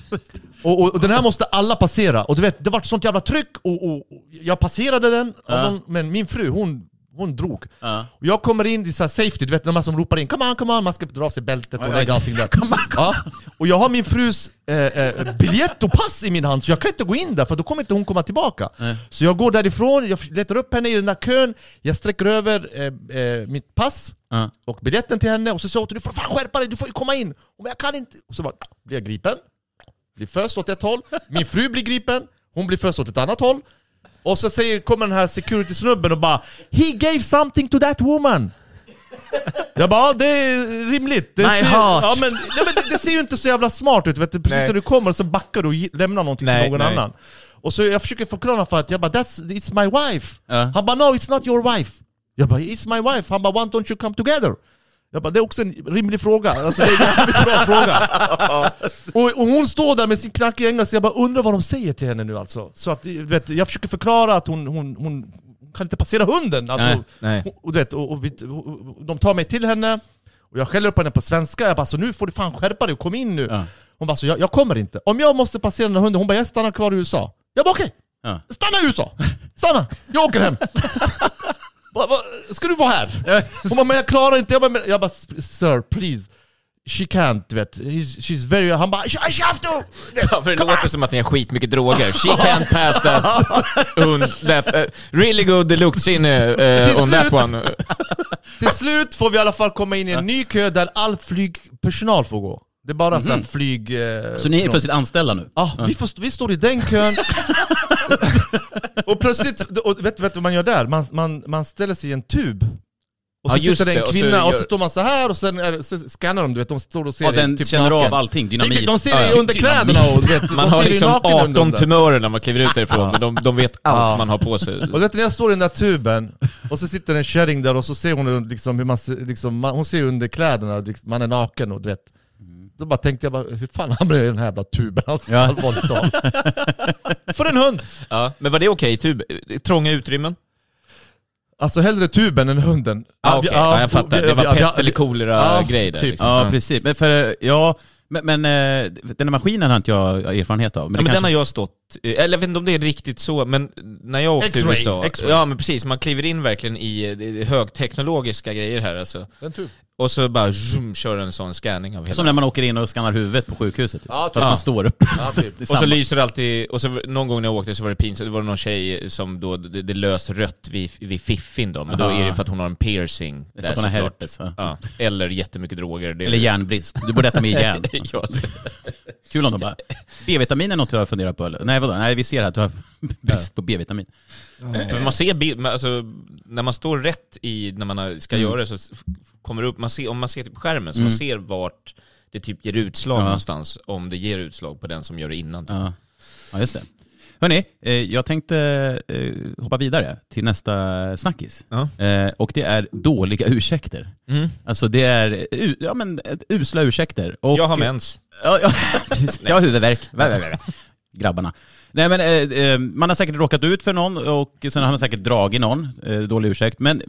Och, och, och den här måste alla passera. Och du vet, det var sånt jävla tryck och, och, och jag passerade den, Ja. någon, men min fru hon, hon drog. Ja. Och jag kommer in i så här safety, du vet de här som ropar in 'Come on, come on' man ska dra av sig bältet och lägga allting där. Ja. Och jag har min frus eh, eh, biljett och pass i min hand, så jag kan inte gå in där för då kommer inte hon komma tillbaka. Nej. Så jag går därifrån, jag letar upp henne i den där kön, jag sträcker över eh, eh, mitt pass Ja. och biljetten till henne och så sa hon du får fan skärpa dig, du får ju komma in! Och jag kan inte! Och så bara, blir jag gripen, blir först åt ett håll, min fru blir gripen, hon blir först åt ett annat håll och så säger, kommer den här security-snubben och bara He gave something to that woman! Jag bara, ja, det är rimligt. Det My ser, heart. Ja, men, nej, men det, det ser ju inte så jävla smart ut, vet du? precis Nej. när du kommer så backar du och lämnar någonting Nej, till någon nej. annan. Och så jag försöker förklara för att jag bara, That's, it's my wife. Ja. Han bara, no it's not your wife. Jag bara, it's my wife. Han bara, why don't you come together? Jag bara, det är också en rimlig fråga. Alltså, det är en jävligt bra fråga. Och, och hon står där med sin knackiga engelska, jag bara undrar vad de säger till henne nu alltså. Så att, du vet, jag försöker förklara att hon, hon, hon kan inte passera hunden. Alltså, Nej, nej. Och, och, du vet, och, och, vi- och, och de tar mig till henne, och jag skäller upp henne på svenska, jag bara så nu får du fan skärpa dig och kom in nu. Ja. Hon bara så jag, jag kommer inte. Om jag måste passera den här hunden, hon bara jag stannar kvar i USA. Jag bara okej, Ja. stanna i USA! Stanna! Jag åker hem! Va, va, ska du vara här? Hon bara, men jag klarar inte, jag bara, men, jag bara sir please She can't, du vet. He's, she's very... Han bara I have to! Ja, för det låter som att ni har skitmycket droger. She can't pass that, un, that uh, really good luktsinne uh, Till on that slut. one. Till slut får vi i alla fall komma in i en ny kö där all flygpersonal får gå. Det är bara sån här flyg... Eh, Så ni är plötsligt anställda nu? Ja, vi, får, vi står i den kön. och plötsligt, och vet du vet du vad man gör där? Man, man, man ställer sig i en tub. Och så Ja, sitter det en och så kvinna och så, gör- står man så här och sen är, så scannar de, du vet, de står och ser Ja, dig den typ känner naken. av allting, dynamit. De ser dig ja. under kläderna och du vet, Man har liksom naken under 18 där. tumörer när man kliver ut därifrån, men de, de vet allt Ja. man har på sig. Och vet du, när jag står i den där tuben, och så sitter en kärring där och så ser hon liksom hur man, ser- liksom, man hon ser under kläderna, liksom, man är naken och du vet Då bara tänkte jag bara, hur fan hamnade jag i den här jävla tuben? Alltså, Ja. Allvarligt talat. För en hund! Ja, men var det okej i tub? Trånga utrymmen? Alltså hellre tuben än hunden. Ah, okej. Ja, jag fattar. Det var ja, pest ja, eller kolera ja, grej där. typ. liksom. Ja, precis. Men, för, ja, men, men eh, den här maskinen har inte jag erfarenhet av. Ja, det men den kanske- har jag stått, eller jag vet inte om det är riktigt så, men när jag åkte till X-ray, USA, ja men precis, man kliver in verkligen i eh, högteknologiska grejer här alltså. Och så bara zoom, kör en sån scanning av hela... Som när man åker in och skannar huvudet på sjukhuset. Typ. Ja, typ. Fast man står upp. Ja, typ. Och så lyser det alltid, och så någon gång när jag åkte så var det pinsamt, det var någon tjej som då, det, det lös rött vid, vid fiffin då, men då är det för att hon har en piercing Det är för där att hon har herpes? Ja. Eller jättemycket droger. Det Eller järnbrist. Du borde äta mer järn. ja, Kul om de bara, B-vitamin är något du har funderat på eller? Nej vadå? Nej vi ser här att du har brist på B-vitamin. För man ser bild, alltså, när man står rätt i, när man ska Mm. göra det så kommer det upp, man ser, om man ser på skärmen så Mm. man ser vart det typ ger utslag Ja. någonstans, om det ger utslag på den som gör det innan. Typ. Ja, ja just det. Hörni, eh, jag tänkte eh, hoppa vidare till nästa snackis. Ja. Eh, och det är dåliga ursäkter. Mm. Alltså det är ja, men, usla ursäkter. Och, Jag har mens. Ja, jag har huvudvärk. Vä, vä, vä, vä. Grabbarna. Nej men eh, eh, man har säkert råkat ut för någon och sen har man säkert dragit någon, eh, dålig ursäkt. Men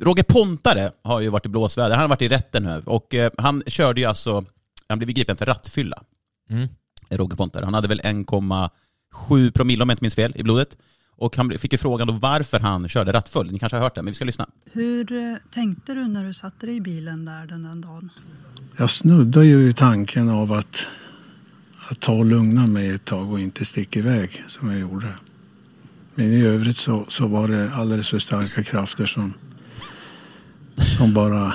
Roger Pontare har ju varit i blåsväder, han har varit i rätten nu och eh, han körde ju alltså, han blev gripen för rattfylla. Mm. Roger Pontare. Han hade väl 1,7 promille om jag inte minns fel i blodet. Och han fick ju frågan då varför han körde rattfull. Ni kanske har hört det, men vi ska lyssna. Hur eh, tänkte du när du satte dig i bilen där den där dagen? Jag snuddar ju i tanken av att, att ta och lugna mig ett tag och inte sticka iväg som jag gjorde. Men i övrigt så, så var det alldeles för starka krafter som, som bara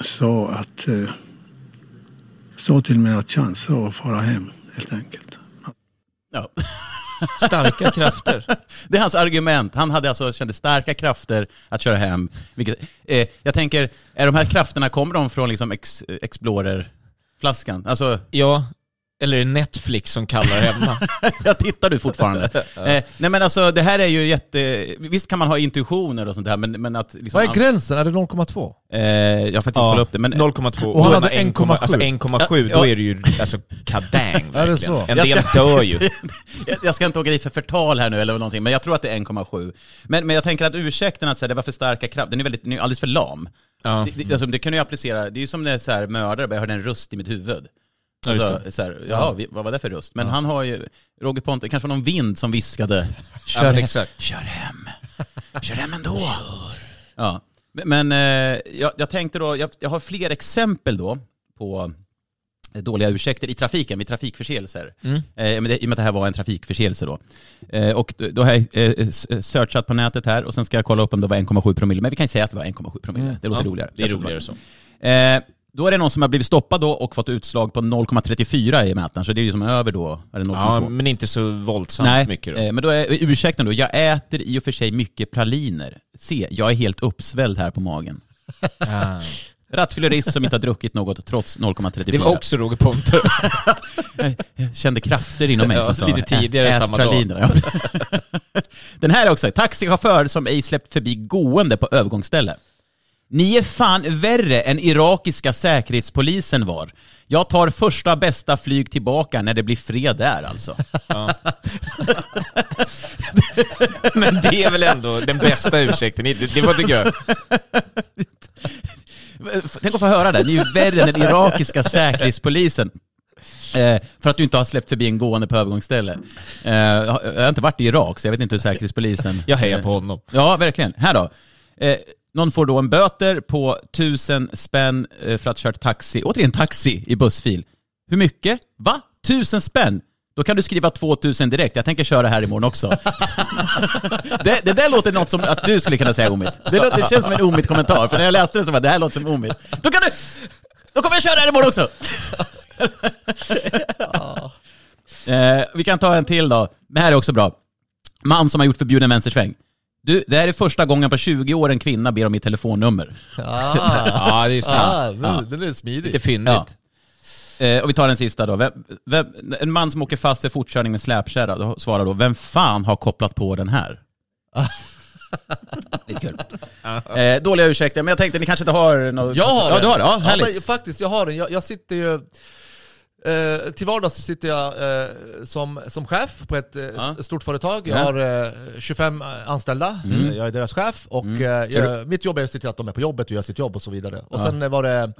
sa att eh, sa till mig att chansa och fara hem helt enkelt. Ja. Starka krafter. Det är hans argument. Han hade alltså, kände starka krafter att köra hem. Vilket, eh, jag tänker, är de här krafterna, kommer de från liksom ex, Explorer-flaskan? Alltså, Ja, Eller är det Netflix som kallar hemma? jag tittar du fortfarande. eh, nej men alltså det här är ju jätte... Visst kan man ha intuitioner och sånt där, men, men att... Liksom, Vad är gränsen? Är det 0,2? Eh, jag får faktiskt kolla upp det, men... 0,2. Och han hade man 1,7. 1,7. Alltså 1,7, Ja, då ja. är det ju alltså kadang Är det så? En Jag del ska- dör ju. jag, ska inte åka dit för förtal här nu eller någonting, men jag tror att det är 1,7. Men, men jag tänker att ursäkten att säga det var för starka kraft, den är väldigt, den är alldeles för lam. Ja. Det, det, alltså, det kan du ju applicera, det är ju som när så här, mördare jag hörde en röst i mitt huvud. Ja, Alltså, så här, jaha, vi, vad var det för röst? Men han har ju, Roger Pontus, kanske var någon vind som viskade Ja, men exakt. Kör hem. Kör hem ändå. Ja. Men, men eh, jag, jag tänkte då, jag, jag har fler exempel då på dåliga ursäkter i trafiken, vid trafikförseelser. Mm. Eh, men det, I och med att det här var en trafikförseelse då. Eh, och då- har jag eh, searchat på nätet här och sen ska jag kolla upp om det var 1,7 promille. Men vi kan säga att det var 1,7 promille. Mm. Det låter Ja, roligare. det är roligare så. Eh, då är det någon som har blivit stoppad då och fått utslag på 0,34 i mätaren, så det är ju som över då, 0,2. Ja, men inte så våldsamt Nej, mycket då. eh, men då är ursäkten då, jag äter i och för sig mycket praliner. Se, jag är helt uppsvälld här på magen. Rattfyllerist som inte har druckit något trots 0,34. Det var också Roger Pontus. jag, kände krafter inom mig Ja, som sa lite tidigare ät samma dag. Ja. Den här är också, taxichaufför som ej släppt förbi gående på övergångsställe. Ni är fan värre än irakiska säkerhetspolisen var. Jag tar första bästa flyg tillbaka när det blir fred där alltså. Men det är väl ändå den bästa ursäkten. Det, det var tycker jag. Tänk att få höra det. Ni är ju värre än den irakiska säkerhetspolisen. Eh, för att du inte har släppt förbi en gående på övergångsställe. Eh, jag har- inte varit i Irak, så jag vet inte hur säkerhetspolisen... Jag hejar på honom. Ja, verkligen. Här då. Eh, någon får då en böter på tusen spänn eh, för att ha kört taxi, återigen taxi, i bussfil. Hur mycket? Va? Tusen spänn? Då kan du skriva 2000 direkt. Jag tänker köra här imorgon också. det, det där låter något som att du skulle kunna säga Omid. Det, låter, det känns som en Omid-kommentar, för när jag läste det så var det här låter som Omid. Då kan du... Då kommer jag köra här imorgon också! eh, vi kan ta en till då. Det här är också bra. Man som har gjort förbjuden vänstersväng. Du, det här är första gången på 20 år en kvinna ber om mitt telefonnummer. Ah. Ja, det är snällt. Ah, Ja. det, det är smidigt. Lite fyndigt. Eh, och vi tar den sista då. Vem, vem, en man som åker fast för fortkörning med släpkärra då svarar då, vem fan har kopplat på den här? Lite kul. Eh, dåliga ursäkter, men jag tänkte ni kanske inte har något... Jag har Ja, den. du har det? Ja, härligt. men faktiskt, jag har den. Jag, jag sitter ju... Eh, till vardags sitter jag eh, som, som chef på ett eh, Ja. stort företag. Jag Ja. har eh, 25 anställda, Mm. Eh, jag är deras chef och Mm. eh, jag, mitt jobb är att se till att de är på jobbet och gör sitt jobb och så vidare. Och Ja. sen eh, var det,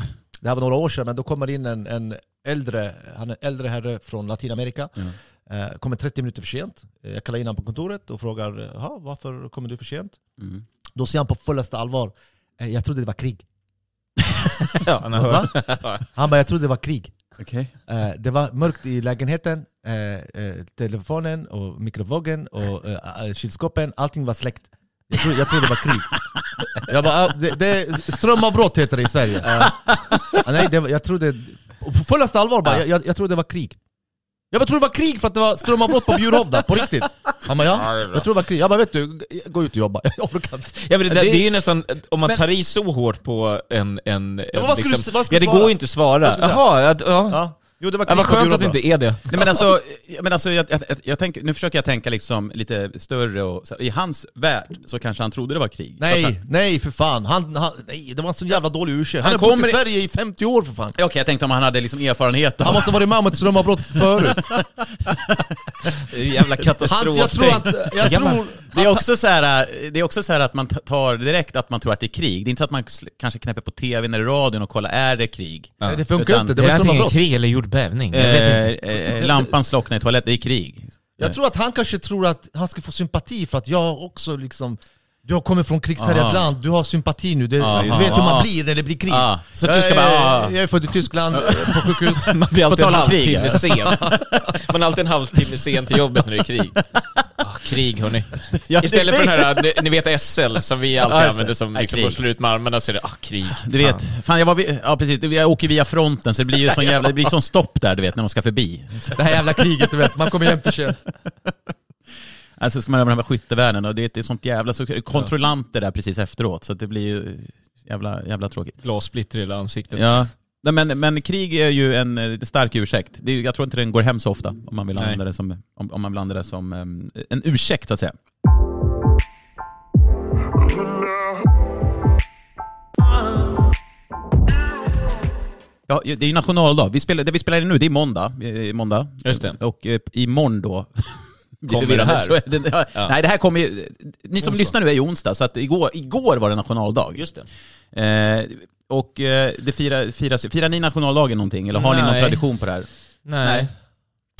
det här var några år sedan, men då kommer in en, en äldre, han är en äldre herre från Latinamerika. Eh, kommer 30 minuter för sent. Eh, Jag kallar in honom på kontoret och frågar "Jaha, varför kommer du för sent? Mm. Då säger han på fullaste allvar, "Eh, jag trodde det var krig. Ja, han har. Han bara, jag trodde det var krig. Okej. Eh, det var mörkt i lägenheten, eh, eh, telefonen och mikrovågen och kylskåpen, allting var släckt. Jag trodde, jag trodde det var krig. Jag bara, ah, det, det, strömavbrott heter det i Sverige. Ah, nej, det, jag trodde, på fullaste allvar bara, jag, jag, jag trodde det var krig. Jag bara, trodde det var krig för att det var strömavbrott på Bjurhovda, på riktigt. Han bara, Ja, ja, jag tror det var krig. Jag bara, vet du, gå ut och jobba. Jag orkar inte. Ja, men det, Det- det är ju nästan, om man Men- tar i så hårt på en... en, en vad ska du- liksom, vad ska ja, det svara? går ju inte att svara. Vad? Jaha, ja, ja. Ja. Jo, det var Ja, vad skönt att det inte är det. Nej men alltså, men alltså jag, jag, jag tänker, nu försöker jag tänka liksom lite större och så, i hans värld så kanske han trodde det var krig. Nej, han- nej för fan. Han, han, nej, det var en så jävla dålig ursäkt. Han, Han har bott kommer i i- Sverige i 50 år för fan. Okej, jag tänkte om han hade liksom erfarenhet av... Han måste ha varit med om ett strömavbrott förut. Jävla katastrof. Han, jag tror att, jag tror... Det är också så här, det är också så här att man tar direkt att man tror att det är krig. Det är inte så att man kanske knäpper på tvn eller radion och kollar, är det krig? Nej, det funkar Utan- inte. Det var antingen strömavbrott. krig eller jordbävning. Jag vet inte. Eh, eh, lampan slocknar i toaletten, det är krig. Jag tror att han kanske tror att han ska få sympati för att jag också liksom jag kommer från krigshärjat land, du har sympati nu, det, du vet hur Ah. man blir när det blir krig. Ah, så du jag, ska är- bara, ah. jag är född i Tyskland, eh, på sjukhus. Man blir alltid en halvtimme sen. Man är alltid en halvtimme sen till jobbet när det är krig. Krig hörni. Ja, Istället för den här, ni- ni vet SL som vi alltid Ja, använder som Ja, liksom krig. att slå ut med armarna så är det ah, krig. Du vet, fan jag var vid, ja precis, jag åker via fronten så det blir ju sån jävla, det blir sån stopp där du vet när de ska förbi. Det här jävla kriget du vet, man kommer hem för sent. Alltså ska man över de här skyttevärnen och det är sånt jävla, så kontrollanter där precis efteråt så det blir ju jävla, jävla tråkigt. Glassplitter i hela ansiktet. Ja. Nej, men, men krig är ju en eh, stark ursäkt. Det, jag tror inte den går hem så ofta om man vill Nej. använda det som, om, om man vill använda det som em, en ursäkt så att säga. Ja, det är ju nationaldag. Vi spelar, det vi spelar in nu, det är måndag. eh, måndag. Just det. Och eh, imorgon då... Kommer det här? Det, ja. Ja. Nej, det här kommer ju... Ni som Onsdag. lyssnar nu är ju onsdag, så att igår, igår var det nationaldag. Just det. Eh, och eh, det firar, firas, firar ni nationaldagen någonting, eller har ni någon Nej. tradition på det här? Nej.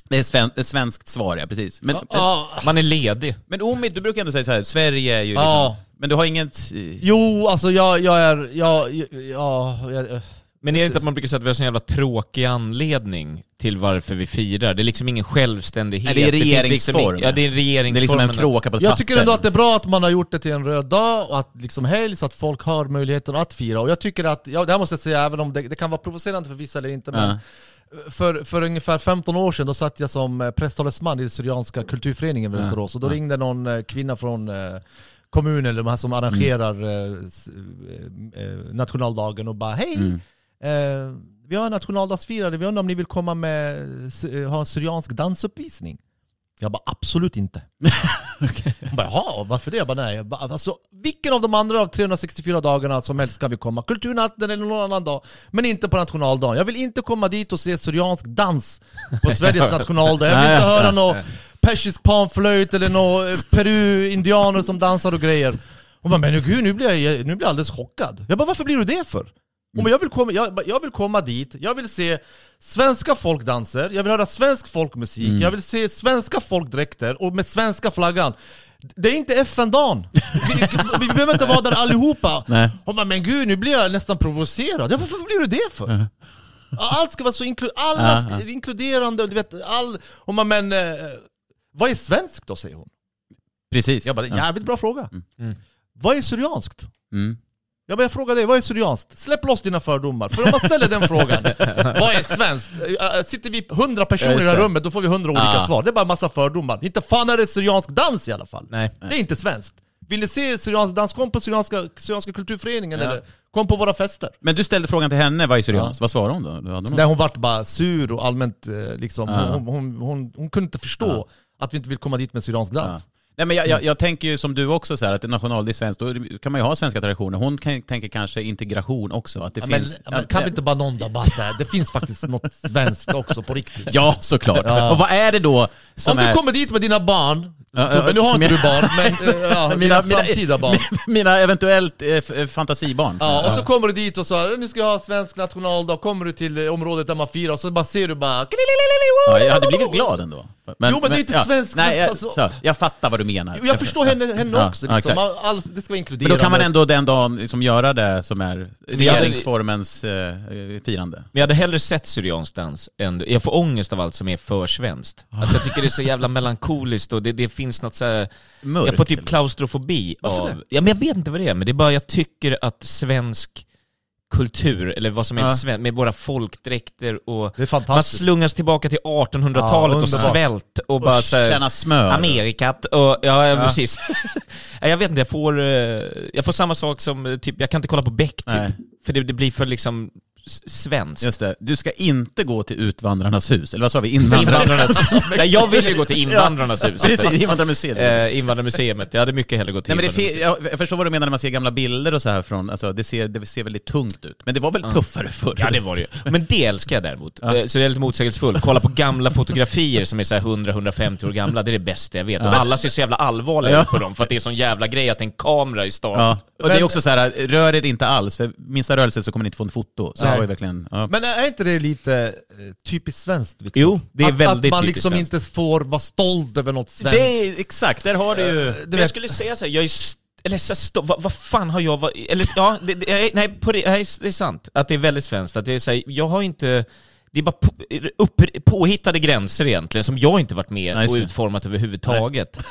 Det är sven, ett svenskt svar, ja precis. Men, Ja. Man är ledig. men Omid, du brukar ändå säga så här, Sverige är ju liksom, Ja. Men du har inget... Jo, alltså jag, jag är... Jag, ja, jag, Men är det inte att man brukar säga att vi har sån jävla tråkig anledning till varför vi firar? Det är liksom ingen självständighet. Nej, det är finns regeringsform. Liksom, ja, det är regeringsformen. Det är liksom en kråka på ett Jag papper. tycker ändå att det är bra att man har gjort det till en röd dag och att liksom helg så att folk har möjligheten att fira. Och jag tycker att, ja, det här måste jag säga, även om det, det kan vara provocerande för vissa eller inte, men för, för ungefär 15 år sedan då satt jag som eh, presstalesman i Syrianska kulturföreningen i Ja. Västerås och då Ja. ringde någon eh, kvinna från eh, kommunen, eller de här som arrangerar Mm. eh, eh, nationaldagen och bara hej! Mm. Eh, vi har nationaldagsfirare, vi undrar om ni vill komma med, eh, ha en syriansk dansuppvisning? Jag bara absolut inte. Hon bara jaha, varför det? Jag bara nej. Jag bara, alltså, vilken av de andra av 364 dagarna som helst ska vi komma? Kulturnatten eller någon annan dag. Men inte på nationaldagen. Jag vill inte komma dit och se syriansk dans på Sveriges nationaldag. Jag vill inte höra någon persisk panflöjt eller någon eh, Peru-indianer som dansar och grejer. Hon bara, men gud nu blir jag, nu blir jag alldeles chockad. Jag bara, varför blir du det för? Bara, jag, vill komma, jag, jag vill komma dit, jag vill se svenska folkdanser, jag vill höra svensk folkmusik, Mm. jag vill se svenska folkdräkter och med svenska flaggan. Det är inte FN-dagen. Vi, vi behöver inte vara där allihopa. Nej. Bara, men gud nu blir jag nästan provocerad. Ja, varför blir du det för? Allt ska vara så inklu alla ska, Ja, ja. inkluderande, och du vet, all... Hon bara, men eh, vad är svenskt då? säger hon. Precis. Jag bara, jävligt bra fråga. Mm. Vad är syrianskt? Jag bara, jag frågar dig, vad är syrianskt? Släpp loss dina fördomar. För om man ställer den frågan, vad är svenskt? Äh, Sitter vi 100 personer Ja, i det här rummet, då får vi 100 olika Ah. svar. Det är bara en massa fördomar. Inte fan är det syriansk dans i alla fall. Nej. Det är inte svenskt. Vill ni se syriansk dans, kom på Syrianska, syrianska kulturföreningen Ja. eller kom på våra fester. Men du ställde frågan till henne, vad är syrianskt? Vad svarade hon då? Hade Där hon vart bara sur och allmänt eh, liksom, Ja. hon, hon, hon, hon kunde inte förstå att vi inte vill komma dit med syriansk dans. Nej, men jag, jag, jag tänker ju som du också så här, att det är svenskt, då kan man ju ha svenska traditioner. Hon kan, tänker kanske integration också, att det Ja, finns... men kan vi inte bara någon dag bara säga, det finns faktiskt något svenskt också på riktigt. Ja, såklart. Ja. Och vad är det då som Om du är... kommer dit med dina barn, Tobbe, nu har inte jag- du barn, men eh, ja, mina, framtida barn. Mina eventuellt eh, eh, fantasibarn. Ja, och så kommer du dit och så nu ska jag ha svensk nationaldag, kommer du till eh, området där man firar och så bara ser du bara Ja, jag hade blivit glad ändå. Jo, men det är inte svenskt, Nej, jag, alltså- så, jag fattar vad du menar. Jo, jag förstår henne, henne Ja, också, ja, liksom. exakt. All, det ska vara Men inkluderande. då kan man ändå den dagen liksom göra det som är regeringsformens eh, firande. Men jag hade hellre sett syriansk dans än... Jag får ångest av allt som är för svenskt. Alltså jag tycker det är så jävla melankoliskt och det, det finns något så här, Mörk, Jag får typ klaustrofobi Varför av... Ja men jag vet inte vad det är, men det är bara jag tycker att svensk kultur, eller vad som är Ja. sven- med våra folkdräkter och... Man slungas tillbaka till 1800-talet Ja, och svält och bara så här, känna smör. Amerikat och, ja, ja precis. Ja, jag vet inte, jag får, eh, jag får samma sak som, eh, typ, jag kan inte kolla på Beck typ. Nej. För det, det blir för liksom svenskt. Just det, du ska inte gå till Utvandrarnas hus, eller vad sa vi? Invandrarnas... Nej, jag vill ju gå till Invandrarnas hus. Precis, Invandrarmuseet. Eh, Invandrarmuseet. Jag hade mycket hellre gått till Nej, men det är jag, förstår vad du menar när man ser gamla bilder och så här från, alltså det ser, det ser väldigt tungt ut. Men det var väl tuffare förr? Ja det var det ju. Men det älskar jag däremot. Eh, Så det är lite motsägelsefullt. Kolla på gamla fotografier som är så här 100-150 år gamla, det är det bästa jag vet. Och Ja. alla ser så jävla allvarliga Ja. ut på dem för att det är sån jävla grej att en kamera i stan. Ja, och det är också så här, rör er inte alls, för minsta rörelse så kommer ni inte få en foto. Så var ju verkligen... Ja. Men är inte det lite eh, typiskt svenskt? Victor? Jo, det är att, väldigt Att man typiskt liksom svenskt. inte får vara stolt över något svenskt. Det är, exakt, där har du ju... Du Men jag skulle säga så här, jag är eller så stå, vad, vad fan har jag varit, eller ja, det, det, nej på det, nej, det är sant att det är väldigt svenskt, att det är så här, jag har inte det är bara på, upp, påhittade gränser egentligen som jag inte varit med Nej, och utformat överhuvudtaget.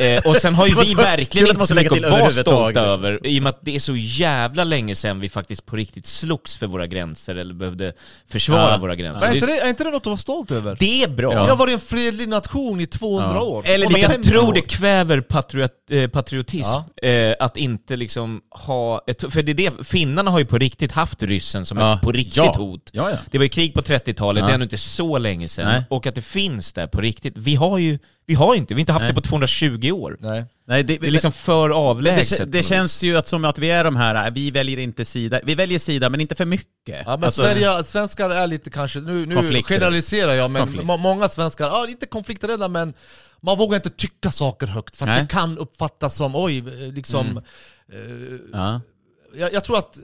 Eh, och sen har ju vi verkligen inte så mycket att vara stolta liksom. över, i och med att det är så jävla länge sedan vi faktiskt på riktigt slogs för våra gränser eller behövde försvara Ja. våra gränser. Är inte, är- det, är inte det något att vara stolt över? Det är bra. Vi har varit en fredlig nation i 200 Ja. år. Eller men jag 250 tror år. det kväver patriot, eh, patriotism. Eh, att inte liksom ha ett, För det är det, finnarna har ju på riktigt haft ryssen som Ja. ett på riktigt Ja. hot. Ja, ja. Det var ju krig på 30-talet, Ja. det är ändå inte så länge sedan. Nej. Och att det finns där på riktigt. Vi har ju, vi har inte, vi har inte haft Nej. det på 220 år. Nej. Nej, det, Det är liksom för avlägset. det, det känns ju att som att vi är de här, äh, vi väljer inte sida. Vi väljer sida, men inte för mycket. Ja men Alltså- Sverige, svenskar är lite kanske, nu, nu generaliserar jag men Konflikt. må, många svenskar, ja inte konflikträdda men man vågar inte tycka saker högt för att Nej. det kan uppfattas som, oj, liksom... Mm. eh, Ja. jag, jag tror att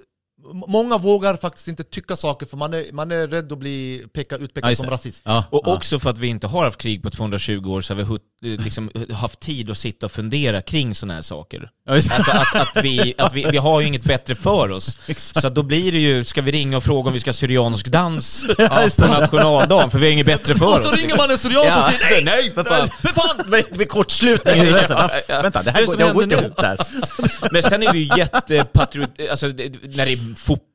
många vågar faktiskt inte tycka saker för man är, man är rädd att bli peka, utpekad Ja, som rasist. Och också för att vi inte har haft krig på 220 år så har vi hut- liksom haft tid att sitta och fundera kring sådana här saker. Ja. Alltså att, att, vi, att vi, vi har ju inget bättre för oss. Så då blir det ju, ska vi ringa och fråga om vi ska ha syriansk dans Ja, på nationaldagen, för vi har inget bättre för Och oss. så ringer man en syrian Ja. som säger nej, för fan, för fan! Med, med kortslutning "Ah, Vänta, det här går, det går inte ihop där. Men sen är vi ju jättepatriot... Alltså när det är fotboll.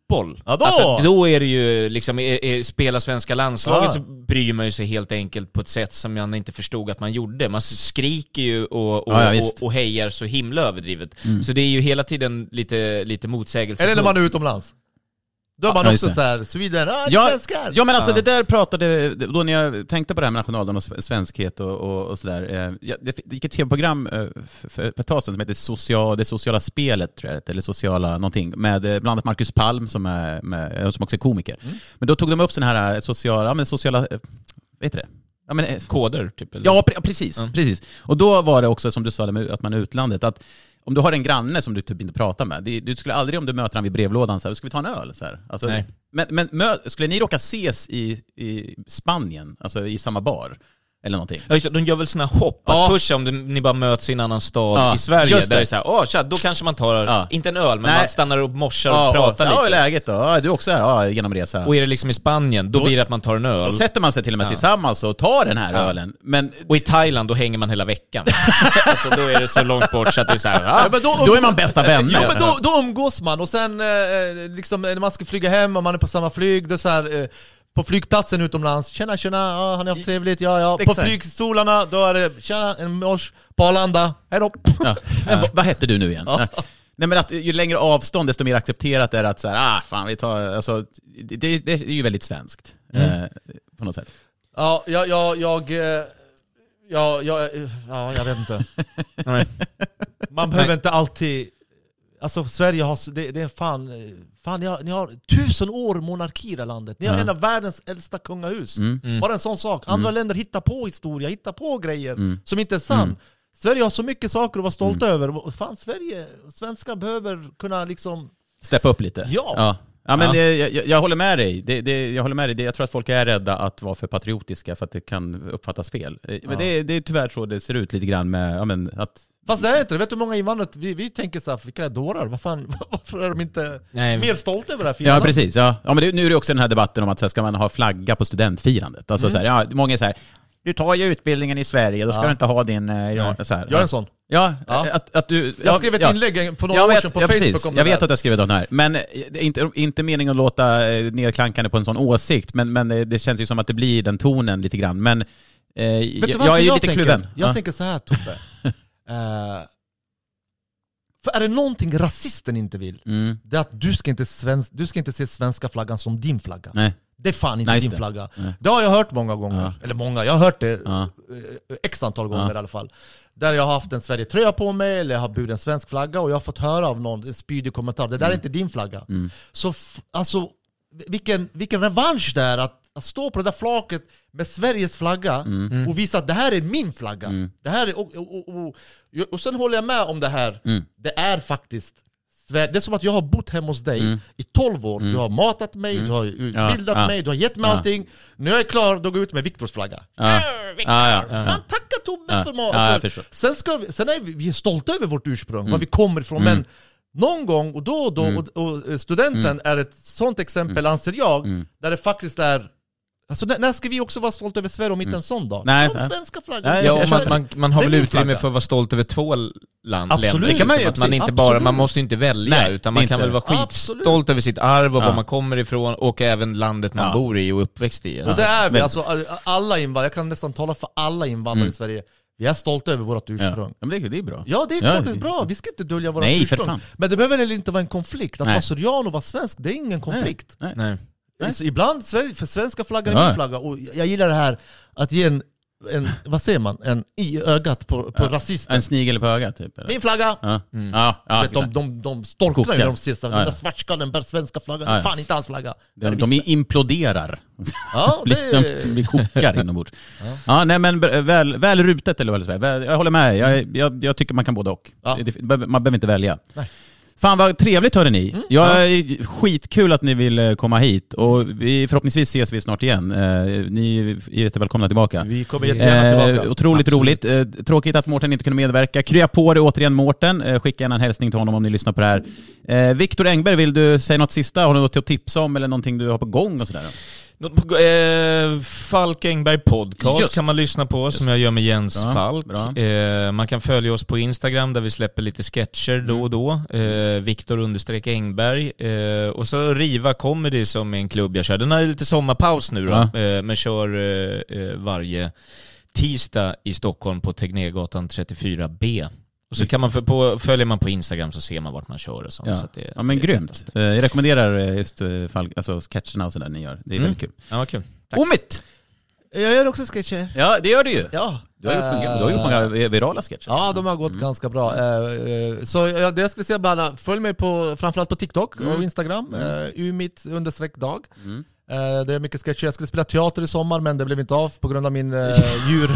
Ja, då! Alltså, då är det ju liksom, är, är, spela svenska landslaget Ja. så bryr man ju sig helt enkelt på ett sätt som man inte förstod att man gjorde. Man skriker ju och, och, Ja, ja, och, och hejar så himla överdrivet. Mm. Så det är ju hela tiden lite, lite motsägelsefullt. Eller när man är utomlands. Då är man Ja, också såhär, Sweden, ah, Ja, svenskar! ja men alltså det där pratade, då när jag tänkte på det här med nationaldagen och sve- svenskhet och, och, och sådär. Eh, det gick ett tv-program eh, för, för ett tag sedan som heter social, Det sociala spelet, tror jag eller sociala någonting, med eh, bland annat Marcus Palm som, är, med, som också är komiker. Mm. Men då tog de upp sådana här sociala, ja, men sociala, vad heter det? Ja, men, Koder, typ? Eller? Ja, pre- precis, Mm. precis. Och då var det också som du sa, med att man är utlandet, att om du har en granne som du typ inte pratar med, det, du skulle aldrig om du möter honom vid brevlådan så här, ska vi ta en öl? Så här. Alltså, Nej. Men, men skulle ni råka ses i, i Spanien, alltså i samma bar? Eller någonting? Ja, just de gör väl såna hopp, Ja. att först om det, ni bara möts i en annan stad Ja, i Sverige, just där det. är såhär, åh tja, då kanske man tar, Ja. inte en öl, men Nej. man stannar och morsar och pratar så, Ja, hur är lite. läget då? Ja, du också här? Ja, genom resa. Och är det liksom i Spanien, då, Då- blir det att man tar en öl. Då sätter man sig till och med tillsammans och tar den här ölen. Men Och i Thailand, då hänger man hela veckan. alltså då är det så långt bort så att det är såhär, ah, men då är man bästa vänner. Ja men då, då umgås man och sen eh, liksom när man ska flyga hem och man är på samma flyg, är så här, eh, på flygplatsen utomlands, tjena tjena, ja, har ni haft trevligt? Ja ja. På Exakt. flygstolarna, då är det tjena, en mors, på Arlanda, hejdå. Ja. Men vad, vad hette du nu igen? Nej. Nej men att ju längre avstånd desto mer accepterat är det att så här, ah fan vi tar, alltså, det, det är ju väldigt svenskt. Mm. Eh, på något sätt. Ja, jag, jag, jag, eh, ja, jag, eh, ja, jag vet inte. Nej. Man behöver inte alltid, alltså Sverige har, s- det, det är fan, eh, fan ni har, ni har tusen år monarki i det här landet. Ni har Ja. en av världens äldsta kungahus. Mm. Mm. Bara en sån sak. Andra länder hittar på historia, hittar på grejer Mm. som inte är sann. Mm. Sverige har så mycket saker att vara stolta över. Fan, Sverige, svenskar behöver kunna liksom... Steppa upp lite. Ja. Ja, ja men Ja. Det, jag, jag håller med dig. Det, det, jag håller med dig. Det, jag tror att folk är rädda att vara för patriotiska för att det kan uppfattas fel. Eh, Men Ja. det, det är tyvärr så det ser ut lite grann med, ja, men, att Fast det är inte. Vet du hur många invandrare, vi, vi tänker såhär, vilka är dårar? Vad fan, varför är de inte Nej. mer stolta över det här fina Ja precis, ja. ja men det, nu är det också den här debatten om att så här, ska man ha flagga på studentfirandet? Alltså Mm. så här, ja, många är så här, du tar ju utbildningen i Sverige, då ska Ja. du inte ha din... eh, Ja, så här, Jag är en sån. Ja, Ja. Att, att du... Jag ja, skrev ett ja. inlägg för några Jag år sedan på ja, Facebook om det Jag vet där. att jag om det här. Men eh, det är inte, inte meningen att låta eh, nedklankande på en sån åsikt, men, men eh, det känns ju som att det blir den tonen lite grann. Men eh, jag, jag är ju lite tänker? kluven. Jag ja. tänker så här Tobbe. Eh, för är det någonting rasisten inte vill, Mm. det är att du ska, inte svensk, du ska inte se svenska flaggan som din flagga. Nej. Det är fan inte Nej, din det. flagga. Nej. Det har jag hört många gånger. Ja. Eller många, jag har hört det Ja. eh, x antal gånger Ja. i alla fall. Där jag har haft en Sverige-tröja på mig, eller jag har burit en svensk flagga och jag har fått höra av någon, en spydig kommentar, det där är inte din flagga. Mm. Så alltså, vilken, vilken revansch det är att, att stå på det där flaket med Sveriges flagga Mm. och visa att det här är min flagga. Det här är, och, och, och, och, och sen håller jag med om det här, Mm. det är faktiskt det är som att jag har bott hemma hos dig Mm. i 12 år, du har matat mig, du har utbildat Ja, mig, ja. du har gett mig Ja. allting När jag är klar, då går jag ut med Viktors flagga Ja. Ja, ja, ja. Fan tacka Tobbe Ja. för mat! Ja, jag förstår. sen, ska vi, sen är vi, vi är stolta över vårt ursprung, var Mm. vi kommer ifrån, Mm. men någon gång och då och då, Mm. och, och studenten är ett sånt exempel anser jag, Mm. där det faktiskt är Alltså när, när ska vi också vara stolta över Sverige om inte en sån dag? Nej, nej. svenska flaggan. Nej, Ja, och man, man, man har väl utrymme flagga. för att vara stolt över två land, Absolut. länder. Det kan man ju, att man inte bara, man Absolut. måste inte välja, Nej, utan man kan inte- väl vara Absolut. skitstolt över sitt arv och Ja. var man kommer ifrån och även landet man Ja. bor i och uppväxt i. Och det är vi, alltså alla invandrare, jag kan nästan tala för alla invandrare Mm. i Sverige. Vi är stolta över vårt Ja. ursprung. Ja, men det, det är bra. Ja det är Ja, klart det är bra, vi ska inte dölja vårt Nej, för ursprung. fan. Men det behöver heller inte vara en konflikt. Att Nej. vara syrian och vara svensk, det är ingen konflikt. Nej. Nej. Ibland, för svenska flaggan är Ja. min flagga, och jag gillar det här att ge en, en vad säger man, en i ögat på, på Ja. rasisten. En snigel på ögat typ? Eller? Min flagga! Ja, ja, ja Vet, de, exakt. de, de storknar ju Kokar. när de ser så, Ja, den ja. där svartskallen bär svenska flaggan, Ja, ja. är fan inte hans flagga. De, de imploderar. Ja, det De blir kokar inombords. Ja. nej men b- väl, väl rutet eller vad det ska säga. Väl- Jag håller med, jag, jag, jag tycker man kan både och. Ja. Det- det- Man behöver inte välja. Nej. Fan vad trevligt hörde ni. Mm. Jag är skitkul att ni vill eh, komma hit och vi, förhoppningsvis ses vi snart igen. Eh, Ni är jättevälkomna tillbaka. Vi kommer jättegärna tillbaka. Eh, otroligt Absolut. roligt. Eh, tråkigt att Mårten inte kunde medverka. Krya på det återigen Mårten. Eh, skicka gärna en hälsning till honom om ni lyssnar på det här. Eh, Viktor Engberg, vill du säga något sista? Har du något att tipsa om eller någonting du har på gång och sådär? Eh, Falk Engberg podcast Just. kan man lyssna på, som jag gör med Jens Bra, Falk. bra. Eh, man kan följa oss på Instagram där vi släpper lite sketcher då och då. Eh, Viktor understreck Engberg. Eh, och så Riva Comedy som är en klubb jag kör. Den har lite sommarpaus nu då, Ja. men kör varje tisdag i Stockholm på Tegnérgatan 34B. Och så kan man, på, följer man på Instagram så ser man vart man kör och sånt. Ja, Så att det, ja men det grymt. Eh, Jag rekommenderar eh, just eh, fall, alltså sketcherna och sådär ni gör. Det är Mm. väldigt kul. Ja, vad kul. Tack. Omit! Jag gör också sketcher. Ja, det gör du ju. Ja. Du har gjort många, du har gjort många virala sketcher. Ja, de har gått ganska bra. Så det jag skulle säga bara, följ mig på, framförallt på TikTok och Instagram, mm. umit understreck dag. Mm. Det är mycket sketcher. Jag skulle spela teater i sommar men det blev inte av på grund av min djur...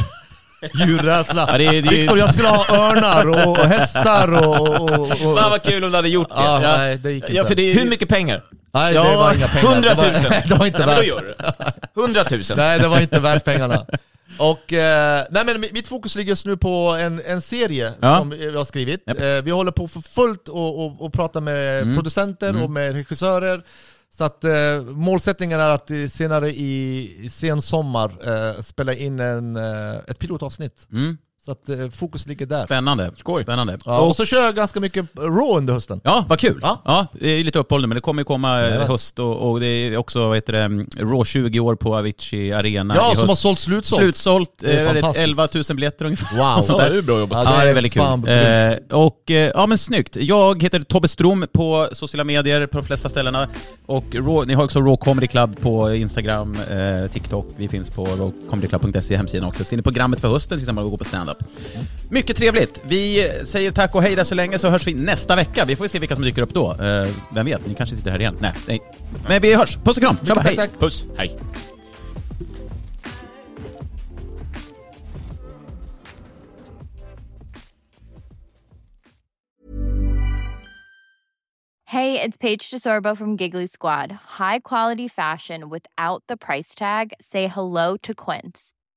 Djurrädsla. Ja, det det Viktor, jag skulle ha örnar och, och hästar och... och, och Fan vad kul om du hade gjort det. Ja, Ja. nej det gick inte. Ja, för det, Hur mycket pengar? Nej Ja, det var inga pengar. 100 000? Det var, det var inte Nej, men då värt. gör du det. 100 000? Nej det var inte värt pengarna. Och, eh, nej men mitt fokus ligger just nu på en, en serie Ja. som vi har skrivit. Japp. Eh, vi håller på för fullt och, och, och pratar med Mm. producenter Mm. och med regissörer. Så att eh, målsättningen är att senare i, i sen sommar eh, spela in en, eh, ett pilotavsnitt. Mm. Så att eh, fokus ligger där. Spännande. Spännande. Ja, och så kör jag ganska mycket Raw under hösten. Ja, vad kul. Ja. Ja. det är lite uppehåll nu, men det kommer ju komma eh, Jajamän. höst och, och det är också, vad heter det, mm, Raw 20 år på Avicii Arena Ja, i som har höst. sålt slutsålt. Slutsålt, Det är eh, väldigt- fantastiskt. 11 000 biljetter ungefär. Wow. Ja, det är bra jobbat. Ja, det är väldigt kul. Eh, och, eh, ja men snyggt. Jag heter Tobbe Strom på sociala medier på de flesta ställena. Och Raw, ni har också Raw Comedy Club på Instagram, eh, TikTok. Vi finns på rawcomedyclub.se hemsidan också. Ser ni programmet för hösten till exempel gå på stand-up. Mycket trevligt. Vi säger tack och hej där så länge så hörs vi nästa vecka. Vi får se vilka som dyker upp då. Eh, vem vet, ni kanske sitter här igen. Nej, nej. Men vi hörs. Puss och kram. Tjabba, hej. tack. Puss, hej. Hey, it's Paige DeSorbo from Giggly Squad. High quality fashion without the price tag. Say hello to Quince.